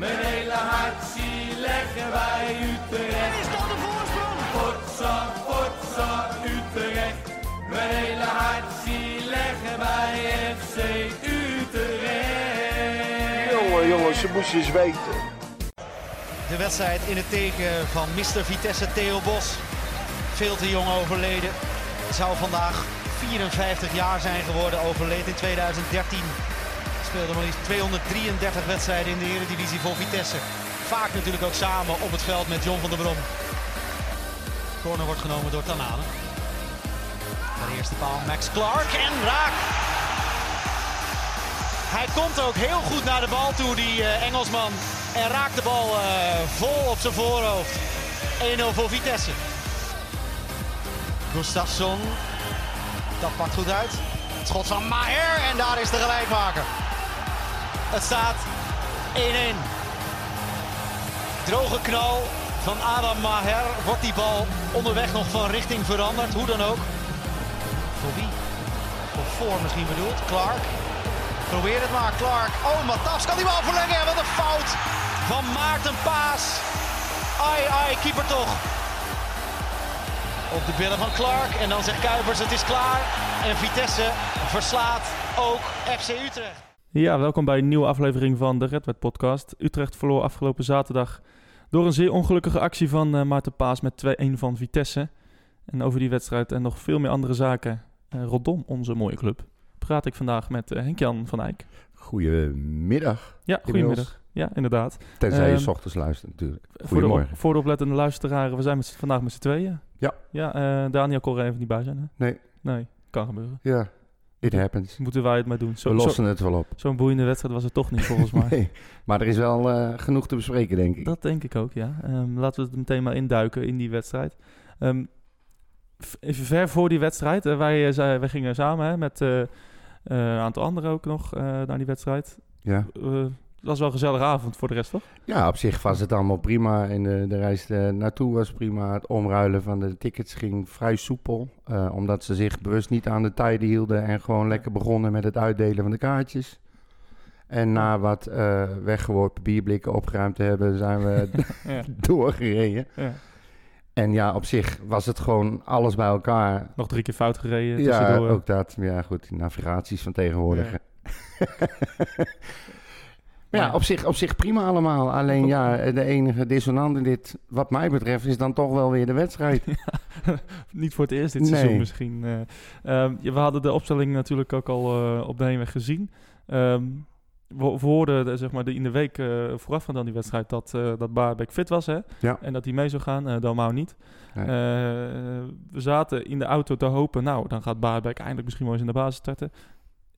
Mijn hele hart zie leggen wij Utrecht. Is dat de voorsprong? Potsa, potsa, Utrecht. Mijn hele hart zie leggen wij FC Utrecht. Jongen, jongens, ze moesten eens weten. De wedstrijd in het teken van Mr. Vitesse Theo Bos. Veel te jong overleden. Zou vandaag 54 jaar zijn geworden. Overleed in 2013. Speelde maar liefst 233 wedstrijden in de Eredivisie voor Vitesse. Vaak natuurlijk ook samen op het veld met John van der Brom. Corner wordt genomen door Tanane. De eerste paal Max Clark en raak. Hij komt ook heel goed naar de bal toe, die eh, Engelsman. En raakt de bal eh, vol op zijn voorhoofd. 1-0 voor Vitesse. Gustafsson. Dat pakt goed uit. Het schot van Maher en daar is de gelijkmaker. Het staat 1-1. Droge knal van Adam Maher. Wordt die bal onderweg nog van richting veranderd? Hoe dan ook. Voor wie? Voor voor misschien bedoeld. Clark. Probeer het maar, Clark. Oh, Matas kan die bal verlengen. Wat een fout van Maarten Paas. Ai, ai, keeper toch. Op de billen van Clark. En dan zegt Kuipers, het is klaar. En Vitesse verslaat ook FC Utrecht. Ja, welkom bij een nieuwe aflevering van de Redwet Podcast. Utrecht verloor afgelopen zaterdag door een zeer ongelukkige actie van eh, Maarten Paas met 2-1 van Vitesse. En over die wedstrijd en nog veel meer andere zaken eh, rondom onze mooie club praat ik vandaag met eh, Henk-Jan van Eyck. Goedemiddag. Ja, goedemiddag. Ja, inderdaad. Tenzij je Ehm, s ochtends luistert natuurlijk. Voor de, Goedemorgen. voor de oplettende luisteraars, we zijn met, vandaag met z'n tweeën. Ja. Ja, Daniel kon er even niet bij zijn, hè? Nee. Nee, kan gebeuren. Ja, it happens. Moeten wij het maar doen. We Zo- lossen zo- het wel op. Zo'n boeiende wedstrijd was het toch niet, volgens mij. Nee, maar er is wel eh, genoeg te bespreken, denk ik. Dat denk ik ook, ja. Ehm, laten we het meteen maar induiken in die wedstrijd. Ehm, even ver voor die wedstrijd. eh, wij, eh, zei- wij gingen samen hè, met een aantal anderen ook nog naar die wedstrijd. Ja. Eh, het was wel een gezellige avond voor de rest, toch? ja, op zich was het allemaal prima. En de, de reis eh, naartoe was prima. Het omruilen van de tickets ging vrij soepel. eh, omdat ze zich bewust niet aan de tijden hielden. En gewoon lekker begonnen met het uitdelen van de kaartjes. En na wat eh, weggeworpen bierblikken opgeruimd te hebben, zijn we Ja. doorgereden. ja. En ja, op zich was het gewoon alles bij elkaar. Nog drie keer fout gereden Ja, tussendoor. ook dat. Ja, goed, die navigaties van tegenwoordig. Ja. maar ja, op zich, op zich prima allemaal. Alleen ja, de enige dissonant in dit, wat mij betreft, is dan toch wel weer de wedstrijd. Niet voor het eerst dit Nee. seizoen misschien. eh. Ehm, we hadden de opstelling natuurlijk ook al eh, op de heenweg gezien. Ehm, we, we hoorden de- zeg maar, de, in de week eh, vooraf aan die wedstrijd dat, eh dat Baarbek fit was. Hè? Ja. En dat hij mee zou gaan, uh, Dalmau niet. Nee. Eh, we zaten in de auto te hopen, nou, dan gaat Baarbek eindelijk misschien wel eens in de basis starten.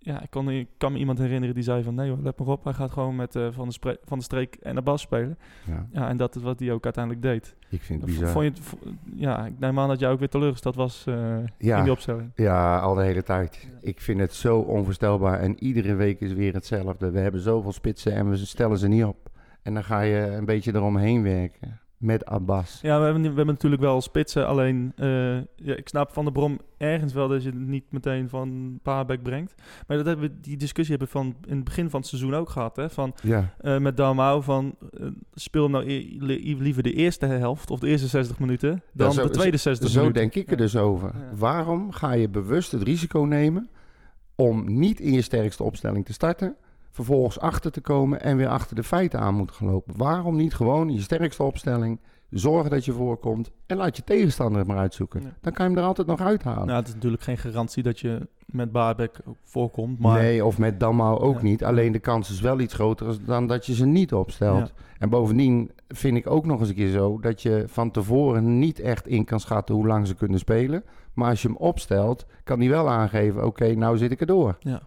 Ja, ik kan, ik kan me iemand herinneren die zei van nee hoor, let maar op. Hij gaat gewoon met eh, van, de van de streek en de bas spelen. Ja, Ja, en dat is wat hij ook uiteindelijk deed. ik vind het bizar. Vond je het, ja, ik neem aan dat jij ook weer teleurgesteld was eh, Ja. in die opstelling. Ja, al de hele tijd. Ik vind het zo onvoorstelbaar. En iedere week is weer hetzelfde. We hebben zoveel spitsen en we stellen ze niet op. En dan ga je een beetje eromheen werken. Met Abbas. Ja, we hebben, we hebben natuurlijk wel spitsen. Alleen, eh, ja, ik snap van de Brom ergens wel dat je het niet meteen van Paarbek brengt. Maar dat hebben we, die discussie hebben we van in het begin van het seizoen ook gehad. Hè? Van, Ja, eh, met Dalmau van eh, speel nou e- li- liever de eerste helft of de eerste 60 minuten dan zo- de tweede 60 Zo minuten. denk ik er dus over. Waarom ga je bewust het risico nemen om niet in je sterkste opstelling te starten, vervolgens achter te komen en weer achter de feiten aan moet gaan lopen? Waarom niet gewoon je sterkste opstelling zorgen dat je voorkomt en laat je tegenstander het maar uitzoeken? Ja. Dan kan je hem er altijd nog uithalen. Nou, het is natuurlijk geen garantie dat je met Baarbek ook voorkomt. Maar Nee, of met Dammau ook Ja. niet. Alleen de kans is wel iets groter dan dat je ze niet opstelt. En bovendien vind ik ook nog eens een keer zo dat je van tevoren niet echt in kan schatten hoe lang ze kunnen spelen. Maar als je hem opstelt, kan hij wel aangeven: oké, nou zit ik erdoor. Ja.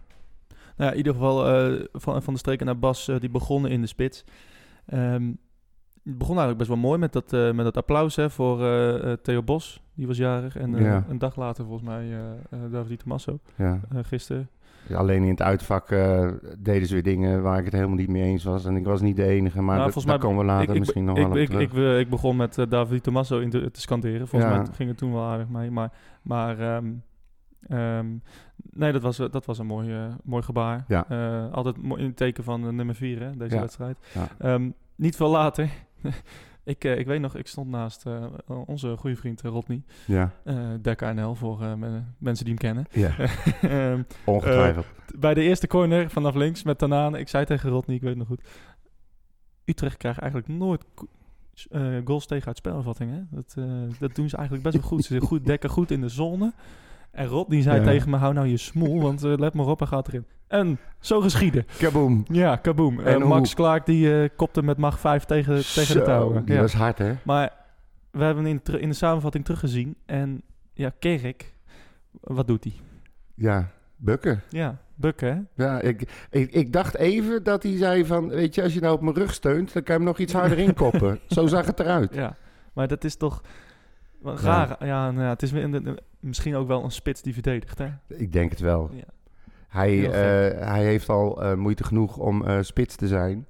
Nou in ieder geval eh, van, van de streken naar Bas, eh, die begonnen in de spits. Ehm, het begon eigenlijk best wel mooi met dat, eh, met dat applaus hè, voor Theo Bos. Die was jarig. En Ja. een dag later volgens mij David Tommaso, Ja. gisteren. Alleen in het uitvak deden ze weer dingen waar ik het helemaal niet mee eens was. En ik was niet de enige, maar Nou, dat, volgens daar mij- komen we later ik, ik, misschien nog ik, wel op ik, terug. ik, ik begon met David Tommaso in te, te scanderen. Volgens Ja. mij ging het toen wel aardig mee. Maar, maar ehm, ehm, nee, dat was, eh, dat was een mooi, eh, mooi gebaar. Ja. Eh, altijd in het teken van nummer 4, hè, deze Ja. wedstrijd. Ja. Ehm, niet veel later. ik, ik weet nog, ik stond naast onze goede vriend Rodney. Ja, Dekka NL voor men- mensen die hem kennen. ja. Ehm, ongetwijfeld. bij de eerste corner vanaf links met Tanaan. Ik zei tegen Rodney, ik weet nog goed. Utrecht krijgt eigenlijk nooit goals tegen uit spelervattingen. Dat, dat doen ze eigenlijk best wel goed. Ze zijn goed, dekken goed in de zone. En Rodney zei Ja. tegen me, hou nou je smoel, want eh, let maar op, hij gaat erin. En zo geschieden. Kaboom. Ja, kaboom. En En Max hoe- Clark die eh, kopte met macht 5 tegen, tegen de touwen. Die Ja. was hard, hè? Maar we hebben in, in de samenvatting teruggezien. En ja, Kerk, wat doet hij? Ja, bukken. Ja, bukken hè? Ja, ik, ik, ik dacht even dat hij zei van... Weet je, als je nou op mijn rug steunt... dan kan je hem nog iets harder inkoppen. Zo zag het eruit. Ja, maar dat is toch wel raar. Ja, nou ja, het is weer een- een- misschien ook wel een spits die verdedigt, hè? Ik denk het wel. Ja. Hij, eh, hij heeft al eh, moeite genoeg om eh, spits te zijn.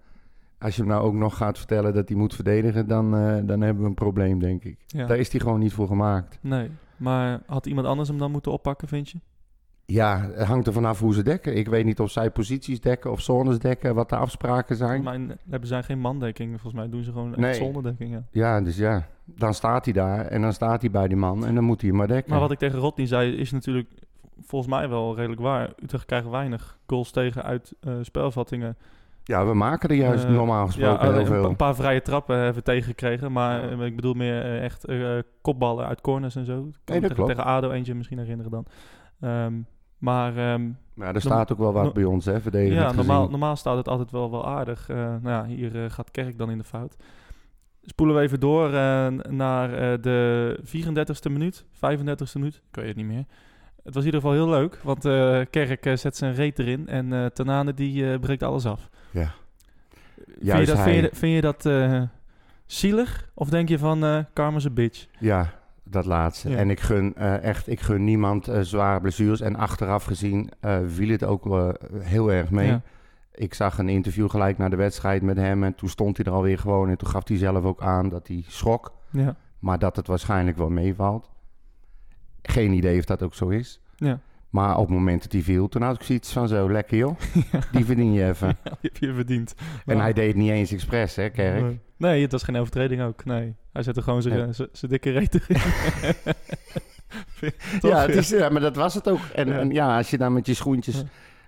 Als je hem nou ook nog gaat vertellen dat hij moet verdedigen... dan, dan hebben we een probleem, denk ik. Daar is hij gewoon niet voor gemaakt. Nee, maar had iemand anders hem dan moeten oppakken, vind je? Ja, het hangt er vanaf hoe ze dekken. Ik weet niet of zij posities dekken of zones dekken... wat de afspraken zijn. Mij hebben zij geen mandekking. Volgens mij doen ze gewoon Nee. zonderdekking, ja. Ja, dus ja, dan staat hij daar en dan staat hij bij die man en dan moet hij hem maar dekken. Maar wat ik tegen Rodney zei, is natuurlijk volgens mij wel redelijk waar. Utrecht krijgt weinig goals tegen uit eh spelvattingen. Ja, we maken er juist Eh, normaal gesproken ja, heel veel. een paar vrije trappen hebben we tegengekregen. Maar eh, ik bedoel meer eh, echt eh, kopballen uit corners en zo. Me dat tegen, klopt. tegen ADO eentje misschien herinneren dan. Ehm, maar ehm, Maar er staat ook wel wat no- bij ons, hè, verdedigend ja, normaal, normaal staat het altijd wel, wel aardig. Eh, nou ja, hier eh, gaat Kerk dan in de fout. Spoelen we even door eh, naar eh, de 34ste minuut, 35ste minuut. Ik weet het niet meer. Het was in ieder geval heel leuk, want eh, Kerk zet zijn reet erin en Tanane die breekt alles af. Ja. Vind je dat, vind je, hij. vind je dat zielig of denk je van eh karma's a bitch? Ja, dat laatste. Ja. En ik gun echt, ik gun niemand zware blessures. En achteraf gezien viel het ook heel erg mee. Ja. Ik zag een interview gelijk na de wedstrijd met hem en toen stond hij er alweer gewoon. En toen gaf hij zelf ook aan dat hij schrok, Ja, maar dat het waarschijnlijk wel meevalt. Geen idee of dat ook zo is. ja. Maar op het moment dat hij viel, toen had ik zoiets van zo, lekker joh. Die verdien je even. die heb je verdiend. En hij deed het niet eens expres, hè, Kerk? Nee. Nee, het was geen overtreding ook. Nee, hij zette gewoon zijn dikke reet? Ja, het is, ja, maar dat was het ook. En Ja. ja, en ja als je dan met je schoentjes...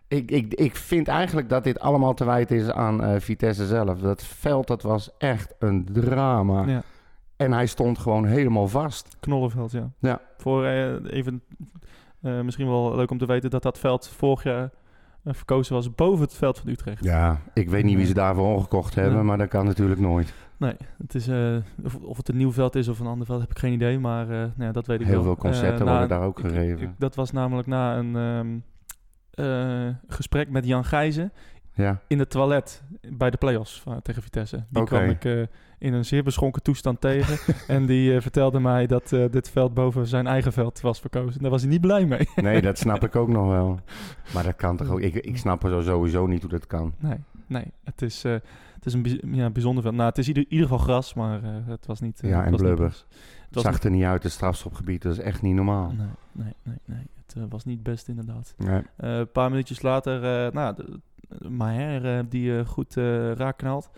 Ik, ik, ik vind eigenlijk dat dit allemaal te wijten is aan eh, Vitesse zelf. Dat veld, dat was echt een drama. Ja, En hij stond gewoon helemaal vast. Knollenveld, ja. Ja. Voor eh, even, eh, misschien wel leuk om te weten dat dat veld vorig jaar verkozen was boven het veld van Utrecht. Ja, ik weet niet wie ze daarvoor omgekocht hebben, Ja. maar dat kan natuurlijk nooit. Nee, het is, of, of het een nieuw veld is of een ander veld, heb ik geen idee. Maar nou ja, dat weet ik Heel wel. veel concerten worden daar ook gegeven. ik- dat was namelijk na een ehm, eh, gesprek met Jan Gijzen Ja, in het toilet bij de play-offs van, tegen Vitesse. Die kwam ik eh, in een zeer beschonken toestand tegen. en die eh, vertelde mij dat eh, dit veld boven zijn eigen veld was verkozen. Daar was hij niet blij mee. nee, dat snap ik ook nog wel. Maar dat kan toch ook... Ik, ik snap er sowieso niet hoe dat kan. nee, nee. Het is, eh, het is een bij- ja, bijzonder veld. Nou, het is in ieder, ieder geval gras, maar eh, het was niet... eh, Ja, en niet blubber. Het was zag er niet uit, het strafschopgebied. Dat is echt niet normaal. Nee, nee, nee, nee. Het eh, was niet best inderdaad. Nee. Eh, een paar minuutjes later, eh nou, de, Maher die goed raak knalt.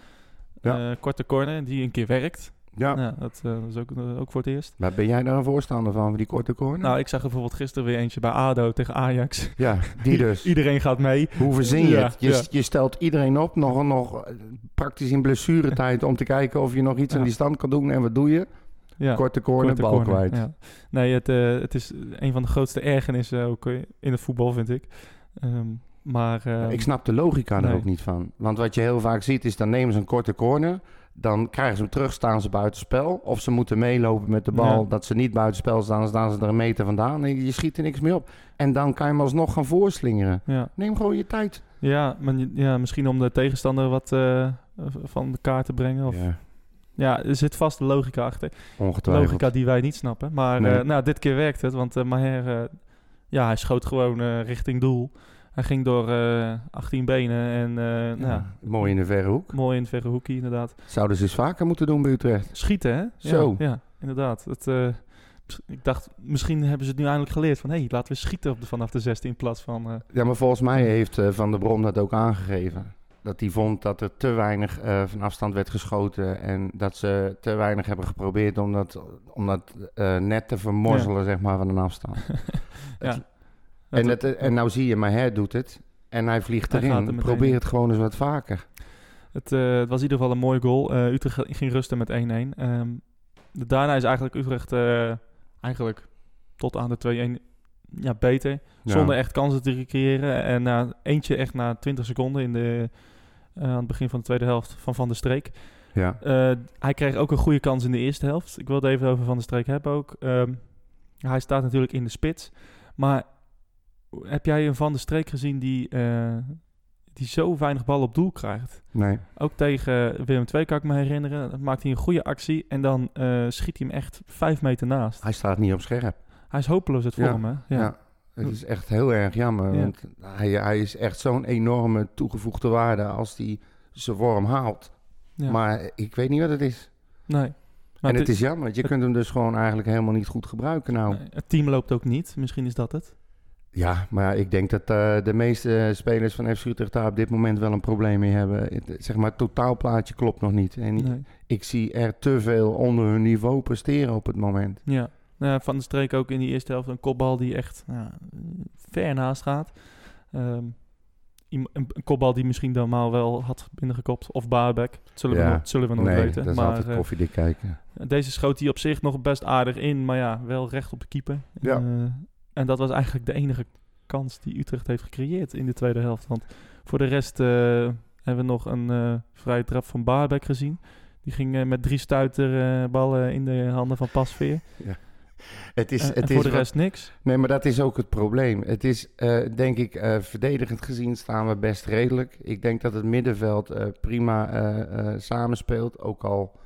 Ja. Korte corner, die een keer werkt. Ja, Ja, dat is ook, eh, ook voor het eerst. maar ben jij daar een voorstander van, die korte corner? Nou, ik zag er bijvoorbeeld gisteren weer eentje bij ADO tegen Ajax. ja, die dus. Iedereen gaat mee. Hoe verzin je Ja, het? Je, ja. je stelt iedereen op, nog, nog praktisch in blessuretijd, om te kijken of je nog iets aan die stand kan doen. En wat doe je? Ja, Korte corner, korte bal corner, kwijt. ja. Nee, het, eh, het is een van de grootste ergernissen ook eh, in het voetbal, vind ik. Ehm, maar... ehm, ik snap de logica er nee. ook niet van. Want wat je heel vaak ziet is, dan nemen ze een korte corner. Dan krijgen ze hem terug, staan ze buitenspel. Of ze moeten meelopen met de bal. Ja. Dat ze niet buitenspel staan, dan staan ze er een meter vandaan. En je schiet er niks meer op. En dan kan je hem alsnog gaan voorslingeren. Ja, Neem gewoon je tijd. ja, maar, ja, misschien om de tegenstander wat eh, van de kaart te brengen. Of, ja. Ja, er zit vast logica achter. ongetwijfeld. Logica die wij niet snappen. Maar Nee. eh, nou, dit keer werkt het, want eh Maher, eh, ja, hij schoot gewoon richting doel. Hij ging door eh 18 benen en Ja, nou, Mooi in de verre hoek. mooi in het verre hoekje inderdaad. Zouden ze eens vaker moeten doen bij Utrecht. Schieten, hè? Zo. Ja, ja inderdaad. Het, ik dacht, misschien hebben ze het nu eindelijk geleerd van... hé, hey, laten we schieten op de, vanaf de 16 in plaats van... Ja, maar volgens mij heeft Van der Brom dat ook aangegeven. Dat hij vond dat er te weinig eh, van afstand werd geschoten. En dat ze te weinig hebben geprobeerd om dat, om dat eh, net te vermorzelen, zeg maar, van een afstand. ja. en, het, en nou zie je, Maher doet het. En hij vliegt Hij er erin. Probeer in. het gewoon eens wat vaker. Het, eh, het was in ieder geval een mooie goal. Eh, Utrecht ging rusten met 1-1. Ehm, de- daarna is eigenlijk Utrecht eh, eigenlijk tot aan de 2-1 ja, beter. Ja. Zonder echt kansen te creëren. En na, eentje echt na 20 seconden in de, eh, aan het begin van de tweede helft van Van der Streek. Ja. Eh, hij kreeg ook een goede kans in de eerste helft. Ik wil het even over Van der Streek hebben ook. Ehm, hij staat natuurlijk in de spits. Maar heb jij een Van der Streek gezien die, eh, die zo weinig bal op doel krijgt? Nee. Ook tegen Willem II kan ik me herinneren. Maakt hij een goede actie en dan schiet hij hem echt vijf meter naast. Hij staat niet op scherp. Hij is hopeloos het hè? Ja. Het is echt heel erg jammer. Ja. Want hij, hij is echt zo'n enorme toegevoegde waarde als hij zijn vorm haalt. Ja. Maar ik weet niet wat het is. nee. Maar en het is jammer, want je kunt hem dus gewoon eigenlijk helemaal niet goed gebruiken nou. nee, het team loopt ook niet. Misschien is dat het. Ja, maar ik denk dat eh, de meeste spelers van FC Utrecht daar op dit moment wel een probleem mee hebben. Het, zeg maar, het totaalplaatje klopt nog niet. En Nee. ik zie er te veel onder hun niveau presteren op het moment. Ja. Ja, van de streek ook in die eerste helft een kopbal die echt nou, ver naast gaat. Ehm, een, een kopbal die misschien normaal wel had binnengekopt. Of Baarbek. Dat zullen, we, Ja. nooit, zullen we nooit nee, weten. dat is maar altijd eh, koffiedik kijken. deze schoot hij op zich nog best aardig in. Maar ja, wel recht op de keeper. Ja. Eh, en dat was eigenlijk de enige kans die Utrecht heeft gecreëerd in de tweede helft. Want voor de rest eh, hebben we nog een eh vrije trap van Baarbek gezien. Die ging eh, met drie stuiterballen in de handen van Pasveer. Het is, En- en het voor is de wat- rest niks. Nee, maar dat is ook het probleem. Het is, eh, denk ik, eh, verdedigend gezien staan we best redelijk. Ik denk dat het middenveld eh, prima eh, eh, samenspeelt. Ook al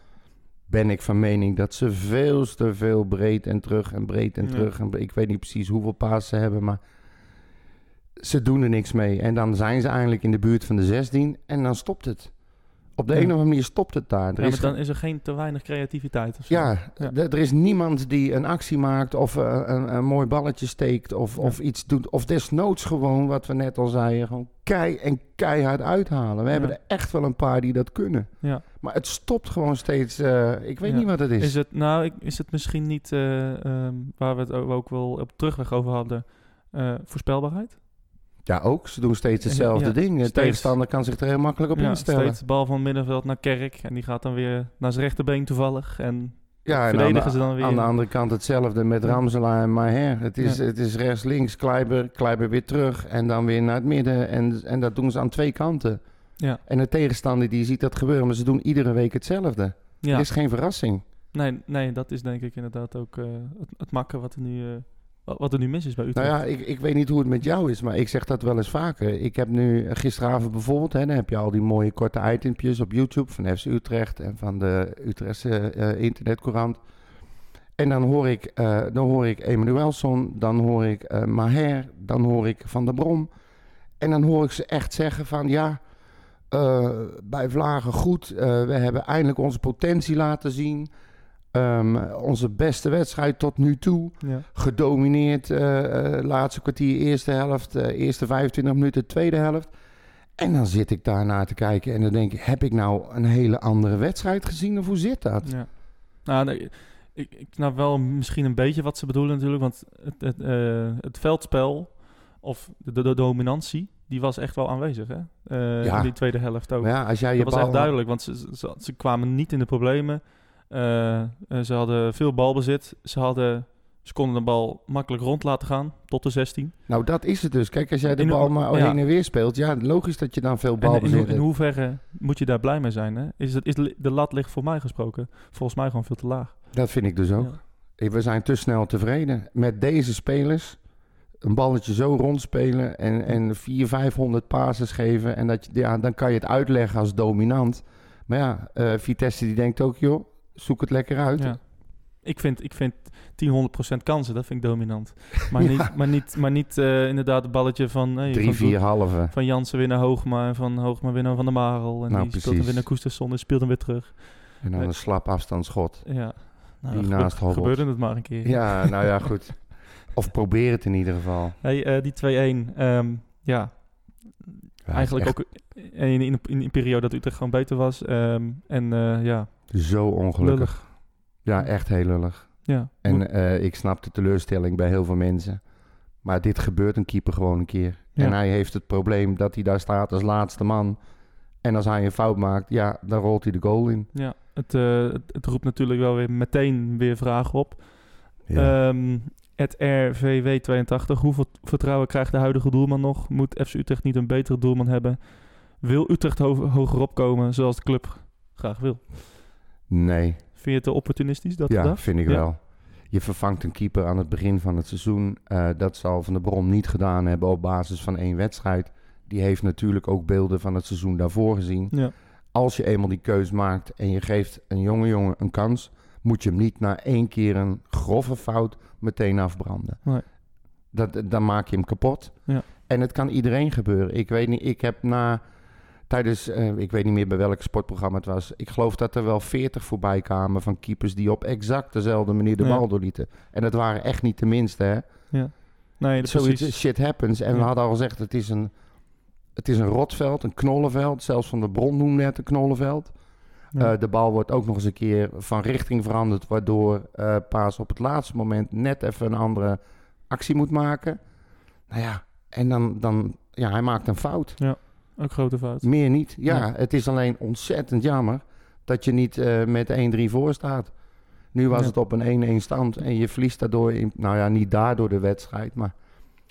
ben ik van mening dat ze veel te veel breed en terug en breed en Ja. terug. En ik weet niet precies hoeveel paas ze hebben, maar ze doen er niks mee. En dan zijn ze eigenlijk in de buurt van de 16 en dan stopt het. Op de Ja. een of andere manier stopt het daar. Er Ja, maar dan is er geen te weinig creativiteit. Of zo. ja, er is niemand die een actie maakt of eh, een, een mooi balletje steekt of, of iets doet. Of desnoods gewoon, wat we net al zeiden, gewoon kei en keihard uithalen. We hebben er echt wel een paar die dat kunnen. Ja. Maar het stopt gewoon steeds. eh, ik weet niet wat het is. Is het, nou, is het misschien niet eh, ehm, waar we het ook wel op terugweg over hadden, voorspelbaarheid? Ja, ook. Ze doen steeds hetzelfde Ja, ding. De tegenstander kan zich er heel makkelijk op ja, instellen. steeds de bal van het middenveld naar Kerk en die gaat dan weer naar zijn rechterbeen toevallig. En Ja, en verdedigen de, ze dan weer. aan de andere kant hetzelfde met. Ramselaar en Maher. Het is, Ja. het is rechts-links, Kleiber, Kleiber weer terug en dan weer naar het midden. En, en dat doen ze aan twee kanten. ja, En de tegenstander die ziet dat gebeuren, maar ze doen iedere week hetzelfde. ja. Het is geen verrassing. Nee, nee, dat is denk ik inderdaad ook eh, het, het makken wat er nu, eh, wat- er nu mis is bij Nou Utrecht. ja, ik, ik weet niet hoe het met jou is, maar ik zeg dat wel eens vaker. Ik heb nu gisteravond bijvoorbeeld, hè, dan heb je al die mooie korte itempjes op YouTube van FC Utrecht en van de Utrechtse eh, internetcourant. En dan hoor ik, eh dan hoor ik Emanuelson, dan hoor ik eh, Maher, dan hoor ik Van der Brom. En dan hoor ik ze echt zeggen van ja, bij Vlagen goed, we hebben eindelijk onze potentie laten zien. Ehm, onze beste wedstrijd tot nu toe ja. gedomineerd. eh, eh, laatste kwartier, eerste helft, eh, eerste 25 minuten, tweede helft. En dan zit ik daarnaar te kijken en dan denk ik, heb ik nou een hele andere wedstrijd gezien of hoe zit dat? Ja. Nou, nee, ik, ik snap wel misschien een beetje wat ze bedoelen natuurlijk, want het, het, het veldspel of de, de, de dominantie, die was echt wel aanwezig hè? Ja. in die tweede helft ook. Maar ja, als jij je dat was echt duidelijk, want ze, ze, ze kwamen niet in de problemen. Eh, eh, ze hadden veel balbezit. Ze, hadden, ze konden de bal makkelijk rond laten gaan, tot de 16. Nou, dat is het dus. Kijk, als jij de In bal maar ja. heen en weer speelt, ja, logisch dat je dan veel En bal in, in hoeverre moet je daar blij mee zijn? Hè? Is, het, is de lat ligt voor mij gesproken volgens mij gewoon veel te laag. Dat vind ik dus ook. Ja. We zijn te snel tevreden. Met deze spelers een balletje zo rondspelen en, en 400, 500 passes geven. En dat, je- ja, dan kan je het uitleggen als dominant. Maar ja, eh, Vitesse die denkt ook, joh, zoek het lekker uit. Ja. Ik vind, ik vind 10, 100% kansen, dat vind ik dominant. Maar niet, maar niet, maar niet eh, inderdaad het balletje van, hey, Drie, van, vier halve. van Jansen weer naar Hoogma en van Hoogma weer naar Van der Marel. En Nou, die speelt precies. hem weer naar Koestersson en speelt hem weer terug. En dan een slap afstandsschot. Ja. Nou, Die gebe- naast hobbelt. gebeurde het maar een keer. Ja, nou ja, goed. Of probeer het in ieder geval. Hey, eh, die 2-1, ehm, ja. Ja, Eigenlijk echt ook in, in, in een periode dat Utrecht gewoon beter was. Ehm, en eh, ja, Zo ongelukkig. lullig. Ja, echt heel lullig. Ja, En eh, ik snap de teleurstelling bij heel veel mensen. Maar dit gebeurt een keeper gewoon een keer. Ja. En hij heeft het probleem dat hij daar staat als laatste man. En als hij een fout maakt, ja, dan rolt hij de goal in. ja. Het, eh, het, het roept natuurlijk wel weer meteen weer vragen op. Ja. Ehm, het RVW82. Hoeveel vertrouwen krijgt de huidige doelman nog? Moet FC Utrecht niet een betere doelman hebben? Wil Utrecht ho hogerop komen zoals de club graag wil? Nee, Vind je het te opportunistisch dat ja, vind ik Ja. wel. Je vervangt een keeper aan het begin van het seizoen. Eh, dat zal Van der Brom niet gedaan hebben op basis van één wedstrijd. Die heeft natuurlijk ook beelden van het seizoen daarvoor gezien. Ja, als je eenmaal die keus maakt en je geeft een jonge jongen een kans, moet je hem niet na één keer een grove fout meteen afbranden. Nee. Dat, dan maak je hem kapot. Ja. En het kan iedereen gebeuren. Ik weet niet, ik heb na tijdens, eh, ik weet niet meer bij welk sportprogramma het was. Ik geloof dat er wel 40 voorbij kwamen van keepers die op exact dezelfde manier de Ja. bal doorlieten. En dat waren echt niet de minste, hè? nee, dat Zoiets, precies. shit happens. En we Ja. hadden al gezegd, het is een, het is een rotveld, een knollenveld. Zelfs van de bron noemde het een knollenveld. Ja. Eh, de bal wordt ook nog eens een keer van richting veranderd, waardoor eh Paas op het laatste moment net even een andere actie moet maken. Nou ja, en dan, dan ja, hij maakt een fout. Ook grote fout. Meer niet. Ja, Ja. het is alleen ontzettend jammer dat je niet eh, met 1-3 voor staat. Nu was Ja. het op een 1-1 stand en je verliest daardoor, in, nou ja, niet daardoor de wedstrijd, maar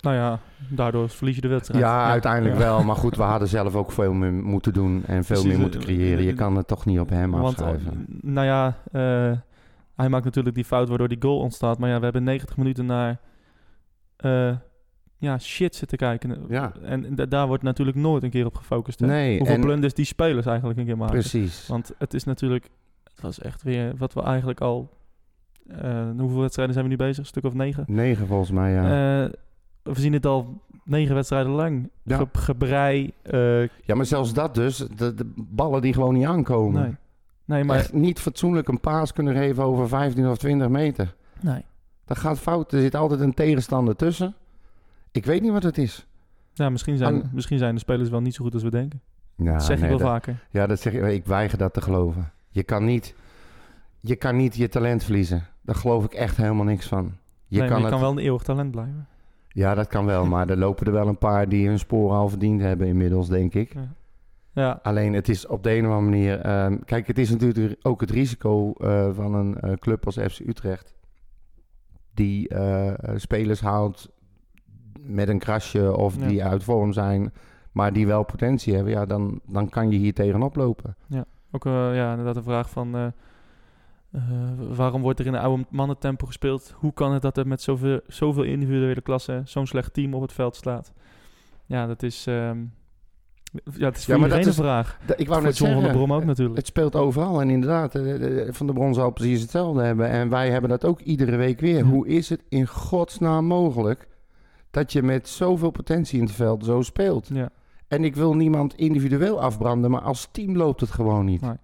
Nou ja, daardoor verlies je de wedstrijd. ja, uiteindelijk wel. Maar goed, we hadden zelf ook veel meer moeten doen en veel Precies, meer moeten eh, creëren. Je eh, kan het toch niet op hem Want, eh, nou ja, hij maakt natuurlijk die fout waardoor die goal ontstaat. Maar ja, we hebben 90 minuten naar eh, ja, shit zitten kijken. Ja. En da- daar wordt natuurlijk nooit een keer op gefocust. Hè? Nee, Hoeveel en- blunders die spelers eigenlijk een keer maken. Precies. Want het is natuurlijk, het was echt weer wat we eigenlijk al, eh, hoeveel wedstrijden zijn we nu bezig? Een stuk of negen? Negen volgens mij, ja. Eh, we zien het al negen wedstrijden lang. Ja. Ge- gebrei. eh, ja, maar zelfs dat dus. De, de ballen die gewoon niet aankomen. nee. Nee, maar Echt niet fatsoenlijk een paas kunnen geven over 15 of 20 meter. nee. Dat gaat fout. Er zit altijd een tegenstander tussen. Ik weet niet wat het is. Ja, misschien zijn, An- misschien zijn de spelers wel niet zo goed als we denken. Ja, dat zeg nee, ik wel dat- vaker. Ja, dat zeg ik. Ik weiger dat te geloven. Je kan niet je, kan niet je talent verliezen. Daar geloof ik echt helemaal niks van. Je nee, kan je het, kan wel een eeuwig talent blijven. Ja, dat kan wel. Maar er lopen er wel een paar die hun sporen al verdiend hebben inmiddels, denk ik. Ja, Alleen het is op de een of andere manier... ehm, kijk, het is natuurlijk ook het risico eh, van een eh, club als FC Utrecht... die eh, spelers haalt met een krasje of Ja. die uit vorm zijn... maar die wel potentie hebben. Ja, dan, dan kan je hier tegenop lopen. ook eh, ja, inderdaad een vraag van... eh, eh, waarom wordt er in een oude mannentempo gespeeld? Hoe kan het dat er met zoveel, zoveel individuele klassen... zo'n slecht team op het veld staat? Ja, dat is... ehm, ja, het is voor Ja, maar dat is- vraag. Ik wou net John van der zeggen, Brom ook natuurlijk. Het speelt overal en inderdaad, Van de Bron zal precies hetzelfde hebben. En wij hebben dat ook iedere week weer. Ja. Hoe is het in godsnaam mogelijk dat je met zoveel potentie in het veld zo speelt? Ja, En ik wil niemand individueel afbranden, maar als team loopt het gewoon niet. Nee.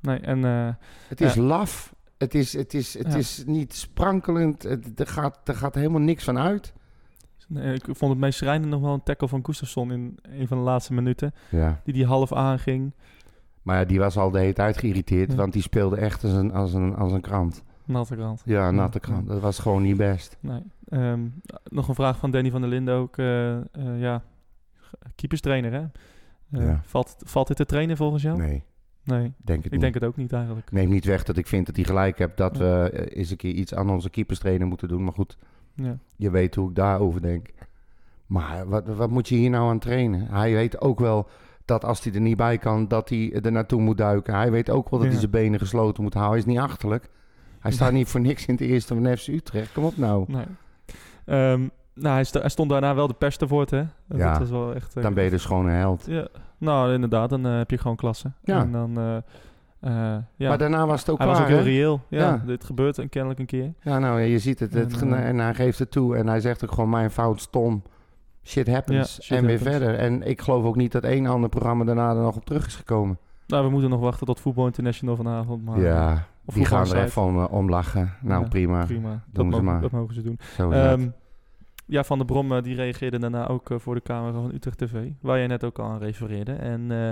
nee, en... eh, Het is Ja. laf, het is, het is, het Ja. is niet sprankelend, het, er, gaat, er gaat helemaal niks van uit. nee, ik vond het meest schrijnend nog wel een tackle van Gustafsson... in een van de laatste minuten. Ja. Die die half aanging. Maar ja, die was al de hele tijd geïrriteerd, want die speelde echt als een, als een, als een krant. Natte krant. Ja, natte krant. Dat was gewoon niet best. Nee. Ehm, nog een vraag van Danny van der Linden ook. eh, ja, keeperstrainer hè? Eh, Ja. valt, valt dit te trainen volgens jou? Nee, Nee, denk het ik niet. denk het ook niet eigenlijk. Neem niet weg dat ik vind dat hij gelijk hebt dat Ja. we eens een keer iets aan onze keeperstrainer moeten doen. Maar goed, Ja. je weet hoe ik daarover denk. Maar wat, wat moet je hier nou aan trainen? Hij weet ook wel dat als hij er niet bij kan, dat hij er naartoe moet duiken. Hij weet ook wel dat hij zijn benen gesloten moet houden. Hij is niet achterlijk. Hij staat niet voor niks in het eerste van FC Utrecht. Kom op nou. Nee. Ehm, nou, hij, sto- hij stond daarna wel de pers woord, hè? Dat Ja, was wel echt... eh, Dan ben je dus gewoon een held. Ja, nou inderdaad, dan eh, heb je gewoon klasse. Ja. En dan... eh, ja. Maar daarna was het ook hij was ook heel reëel. Ja, Ja. dit gebeurt en kennelijk een keer. Ja, nou, je ziet het. het En, hij geeft het toe. En hij zegt ook gewoon mijn fout, stom. Shit happens. Ja, shit en weer verder. En ik geloof ook niet dat één ander programma daarna er nog op terug is gekomen. Nou, we moeten nog wachten tot Voetbal International vanavond. Maar, ja, of die gaan er even om, eh, om lachen. Nou, Ja, prima. Prima, dat, Doen mogen, maar. dat mogen ze doen. Ehm, ja, Van der Brom eh, die reageerde daarna ook eh, voor de camera van Utrecht TV, waar je net ook al aan refereerde. En eh,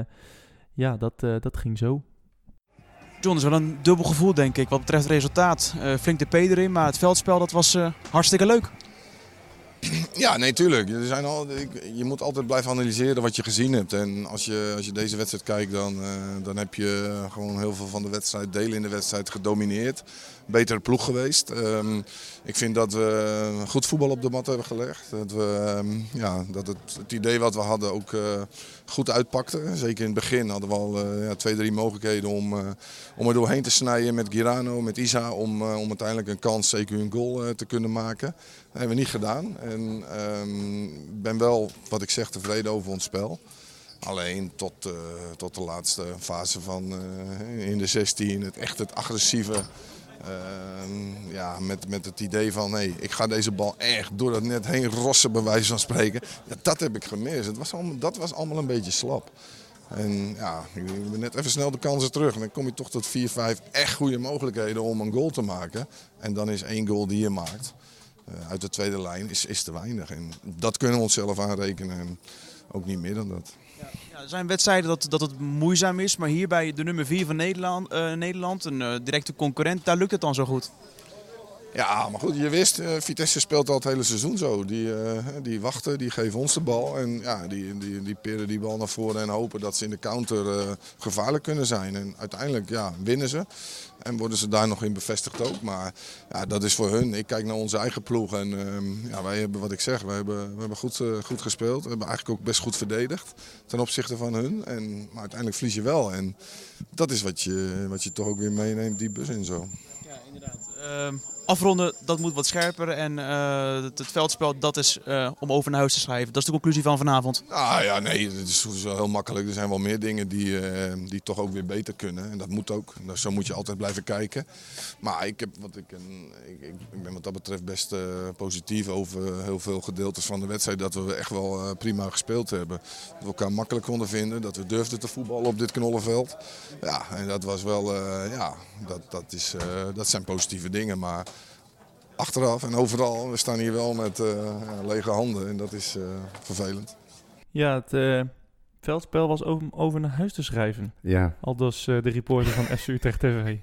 ja, dat, eh, dat ging zo. John, is wel een dubbel gevoel denk ik wat betreft het resultaat. Eh, flink de P erin, maar het veldspel dat was eh, hartstikke leuk. Ja, nee, tuurlijk. Er zijn al, je moet altijd blijven analyseren wat je gezien hebt. En als je, als je deze wedstrijd kijkt, dan, eh, dan heb je gewoon heel veel van de wedstrijd, delen in de wedstrijd gedomineerd. Betere ploeg geweest. Ehm, ik vind dat we goed voetbal op de mat hebben gelegd. Dat, we, ehm, ja, dat het, het idee wat we hadden ook eh, goed uitpakte. Zeker in het begin hadden we al eh, ja, twee, drie mogelijkheden om, eh, om er doorheen te snijden met Girano, met Isa. Om, eh, om uiteindelijk een kans, zeker een goal eh, te kunnen maken. Dat hebben we niet gedaan. En ehm, ben wel, wat ik zeg, tevreden over ons spel. Alleen tot, eh, tot de laatste fase van eh, in de 16, het echt het agressieve. ehm, ja, met, met het idee van hey, ik ga deze bal echt door dat net heen rossen, bij wijze van spreken. Dat heb ik gemist. Het was allemaal, dat was allemaal een beetje slap. En ja, ik ben net even snel de kansen terug. En dan kom je toch tot 4, 5 echt goede mogelijkheden om een goal te maken. En dan is één goal die je maakt uit de tweede lijn is, is te weinig. En dat kunnen we onszelf aanrekenen. En ook niet meer dan dat. Ja, er zijn wedstrijden dat, dat het moeizaam is, maar hier bij de nummer 4 van Nederland, eh, Nederland een eh, directe concurrent, daar lukt het dan zo goed. Ja, maar goed, je wist, eh, Vitesse speelt al het hele seizoen zo. Die, eh, die wachten, die geven ons de bal. En ja, die, die, die peren die bal naar voren en hopen dat ze in de counter eh, gevaarlijk kunnen zijn. En uiteindelijk ja, winnen ze. En worden ze daar nog in bevestigd ook. Maar ja, dat is voor hun. Ik kijk naar onze eigen ploeg. En ehm, ja, wij hebben, wat ik zeg, wij hebben, we hebben goed, goed gespeeld. We hebben eigenlijk ook best goed verdedigd ten opzichte van hun. En, maar uiteindelijk verlies je wel. En dat is wat je, wat je toch ook weer meeneemt, die bus in zo. Ja, inderdaad. Afronden, dat moet wat scherper. En eh, het, veldspel, dat is eh, om over naar huis te schrijven. Dat is de conclusie van vanavond. Ah ja, nee, het is wel heel makkelijk. Er zijn wel meer dingen die, eh, die toch ook weer beter kunnen. En dat moet ook. Dus zo moet je altijd blijven kijken. Maar ik, heb, wat ik, een, ik, ik ben wat dat betreft best positief over heel veel gedeeltes van de wedstrijd. Dat we echt wel prima gespeeld hebben. Dat we elkaar makkelijk konden vinden. Dat we durfden te voetballen op dit knollenveld. Ja, en dat was wel, ja, dat, dat, is, dat zijn positieve dingen. Maar achteraf en overal, we staan hier wel met eh, ja, lege handen. En dat is eh, vervelend. Ja, het eh, veldspel was over, over naar huis te schrijven. Ja. Aldus eh, de reporter van FC Utrecht TV.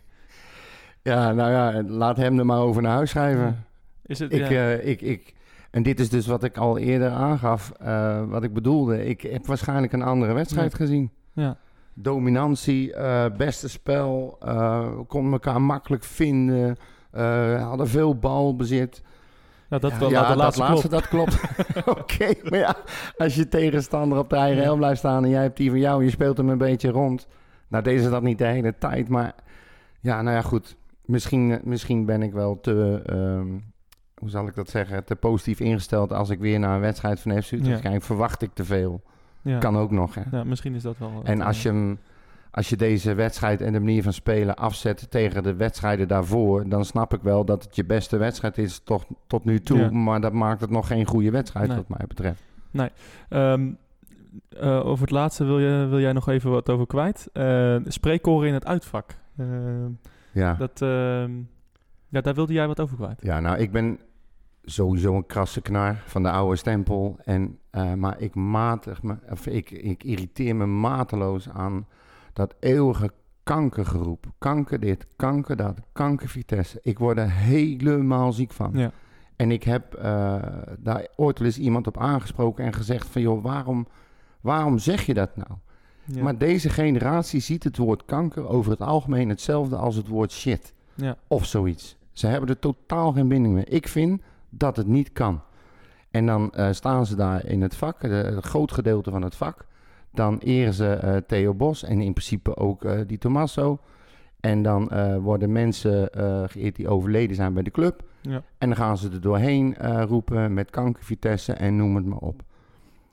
ja, nou ja, laat hem er maar over naar huis schrijven. Is het, Ik, ja, eh, ik, ik, en dit is dus wat ik al eerder aangaf, eh, wat ik bedoelde. Ik heb waarschijnlijk een andere wedstrijd Ja. gezien. ja. Dominantie, eh, beste spel, eh konden elkaar makkelijk vinden, hadden veel balbezit. Nou, dat, ja, wel, ja, de laatste dat klopt. dat klopt. Oké, maar ja, als je tegenstander op de eigen helft blijft staan en jij hebt die van jou en je speelt hem een beetje rond. Nou, deze is dat niet de hele tijd, maar ja, nou ja, goed. Misschien, eh, misschien ben ik wel te, ehm, hoe zal ik dat zeggen, te positief ingesteld als ik weer naar een wedstrijd van FC Utrecht Ja. kijk. Verwacht ik te veel. Ja. Kan ook nog, hè. Ja, misschien is dat wel... En als eh, je, hem, als je deze wedstrijd en de manier van spelen afzet tegen de wedstrijden daarvoor, dan snap ik wel dat het je beste wedstrijd is tot, tot nu toe. Ja. Maar dat maakt het nog geen goede wedstrijd, Nee. wat mij betreft. Ehm, eh, over het laatste wil, je, wil jij nog even wat over kwijt. Spreekkoren in het uitvak. Ehm, Ja. dat, ehm, ja, daar wilde jij wat over kwijt. ja, nou, ik ben sowieso een krasse knar van de oude stempel. En, eh, maar ik, matig me, of ik, ik irriteer me mateloos aan dat eeuwige kankergeroep. Kanker dit, kanker dat, kanker Vitesse. Ik word er helemaal ziek van. Ja. En ik heb eh, daar ooit wel eens iemand op aangesproken en gezegd van... joh, waarom, waarom zeg je dat nou? Ja. Maar deze generatie ziet het woord kanker over het algemeen hetzelfde als het woord shit. ja. Of zoiets. Ze hebben er totaal geen binding mee. Ik vind dat het niet kan. En dan eh, staan ze daar in het vak, de- een groot gedeelte van het vak. Dan eren ze eh, Theo Bos en in principe ook eh, die Tommaso. En dan eh, worden mensen geëerd die overleden zijn bij de club. Ja. En dan gaan ze er doorheen roepen met kankervitesse en noem het maar op.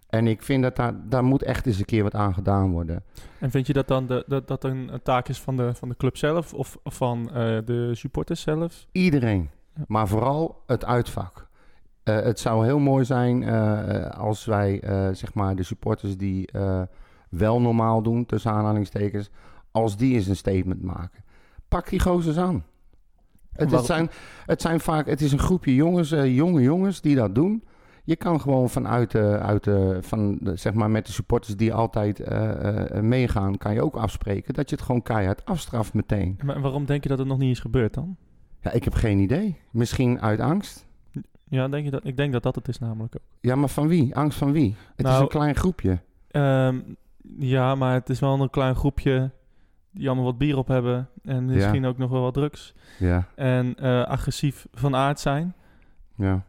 En ik vind dat daar, daar moet echt eens een keer wat aan gedaan worden. En vind je dat dan de, dat, dat een, een taak is van de, van de club zelf of van de supporters zelf? Iedereen. Ja. Maar vooral het uitvak. Eh, het zou heel mooi zijn eh, als wij, eh, zeg maar, de supporters die eh, wel normaal doen, tussen aanhalingstekens, als die eens een statement maken. Pak die gozers aan. Het, zijn, het zijn vaak, het is een groepje jongens, eh, jonge jongens die dat doen. Je kan gewoon vanuit de, uit de, van de, zeg maar met de supporters die altijd eh, eh, meegaan, kan je ook afspreken dat je het gewoon keihard afstraft meteen. Maar waarom denk je dat het nog niet is gebeurd dan? Ja, ik heb geen idee. Misschien uit angst. Ja, denk je dat? Ik denk dat dat het is namelijk ook. Ja, maar van wie? Angst van wie? Het is Nou, een klein groepje. Ehm, ja, maar het is wel een klein groepje die allemaal wat bier op hebben. En misschien ook nog wel wat drugs. Ja, En eh, agressief van aard zijn. ja.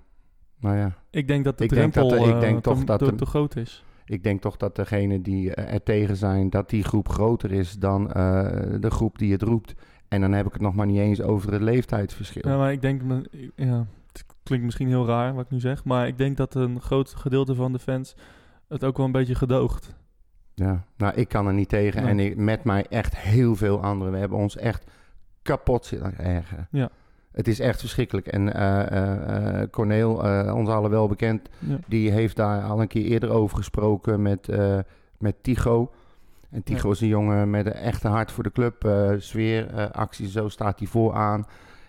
Nou ja. Ik denk dat de Ik denk drempel dat ik eh, denk te, toch dat te, de- te groot is. Ik denk toch dat degene die eh, er tegen zijn, dat die groep groter is dan eh, de groep die het roept. En dan heb ik het nog maar niet eens over het leeftijdsverschil. Ja, maar ik denk, me- ja, het klinkt misschien heel raar wat ik nu zeg, maar ik denk dat een groot gedeelte van de fans het ook wel een beetje gedoogt. Ja, nou, ik kan er niet tegen. Nee. En ik, met mij echt heel veel anderen. We hebben ons echt kapot zitten ergeren. Ja. Het is echt verschrikkelijk. En eh eh, eh, Corneel, ons allen wel bekend, Ja. die heeft daar al een keer eerder over gesproken met, met Tigo. En Tigo Ja. is een jongen met een echte hart voor de club. sfeer, actie, zo staat hij vooraan.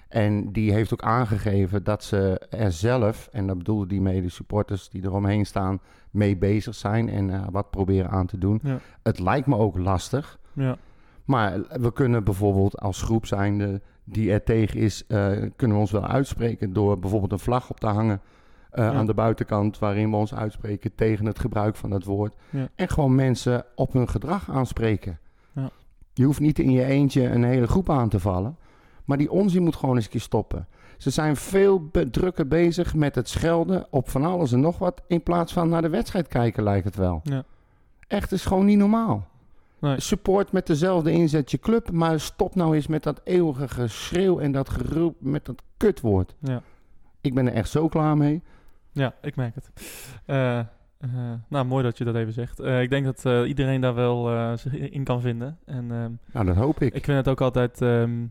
En die heeft ook aangegeven dat ze er zelf, en dat bedoelde die mee de supporters die eromheen staan, mee bezig zijn en eh, wat proberen aan te doen. Ja. Het lijkt me ook lastig, Ja, maar we kunnen bijvoorbeeld als groep zijnde die er tegen is, eh, kunnen we ons wel uitspreken door bijvoorbeeld een vlag op te hangen eh, Ja. aan de buitenkant waarin we ons uitspreken tegen het gebruik van dat woord. Ja. En gewoon mensen op hun gedrag aanspreken. Ja. Je hoeft niet in je eentje een hele groep aan te vallen, maar die onzin moet gewoon eens een keer stoppen. Ze zijn veel drukker bezig met het schelden op van alles en nog wat, in plaats van naar de wedstrijd kijken, lijkt het wel. Ja. Echt, is gewoon niet normaal. nee. Support met dezelfde inzet je club, maar stop nou eens met dat eeuwige geschreeuw en dat geroep met dat kutwoord. Ja. Ik ben er echt zo klaar mee. ja, ik merk het. Eh, eh, nou, mooi dat je dat even zegt. Eh, ik denk dat iedereen daar wel zich in kan vinden. En ehm, Nou, dat hoop ik. Ik vind het ook altijd ehm,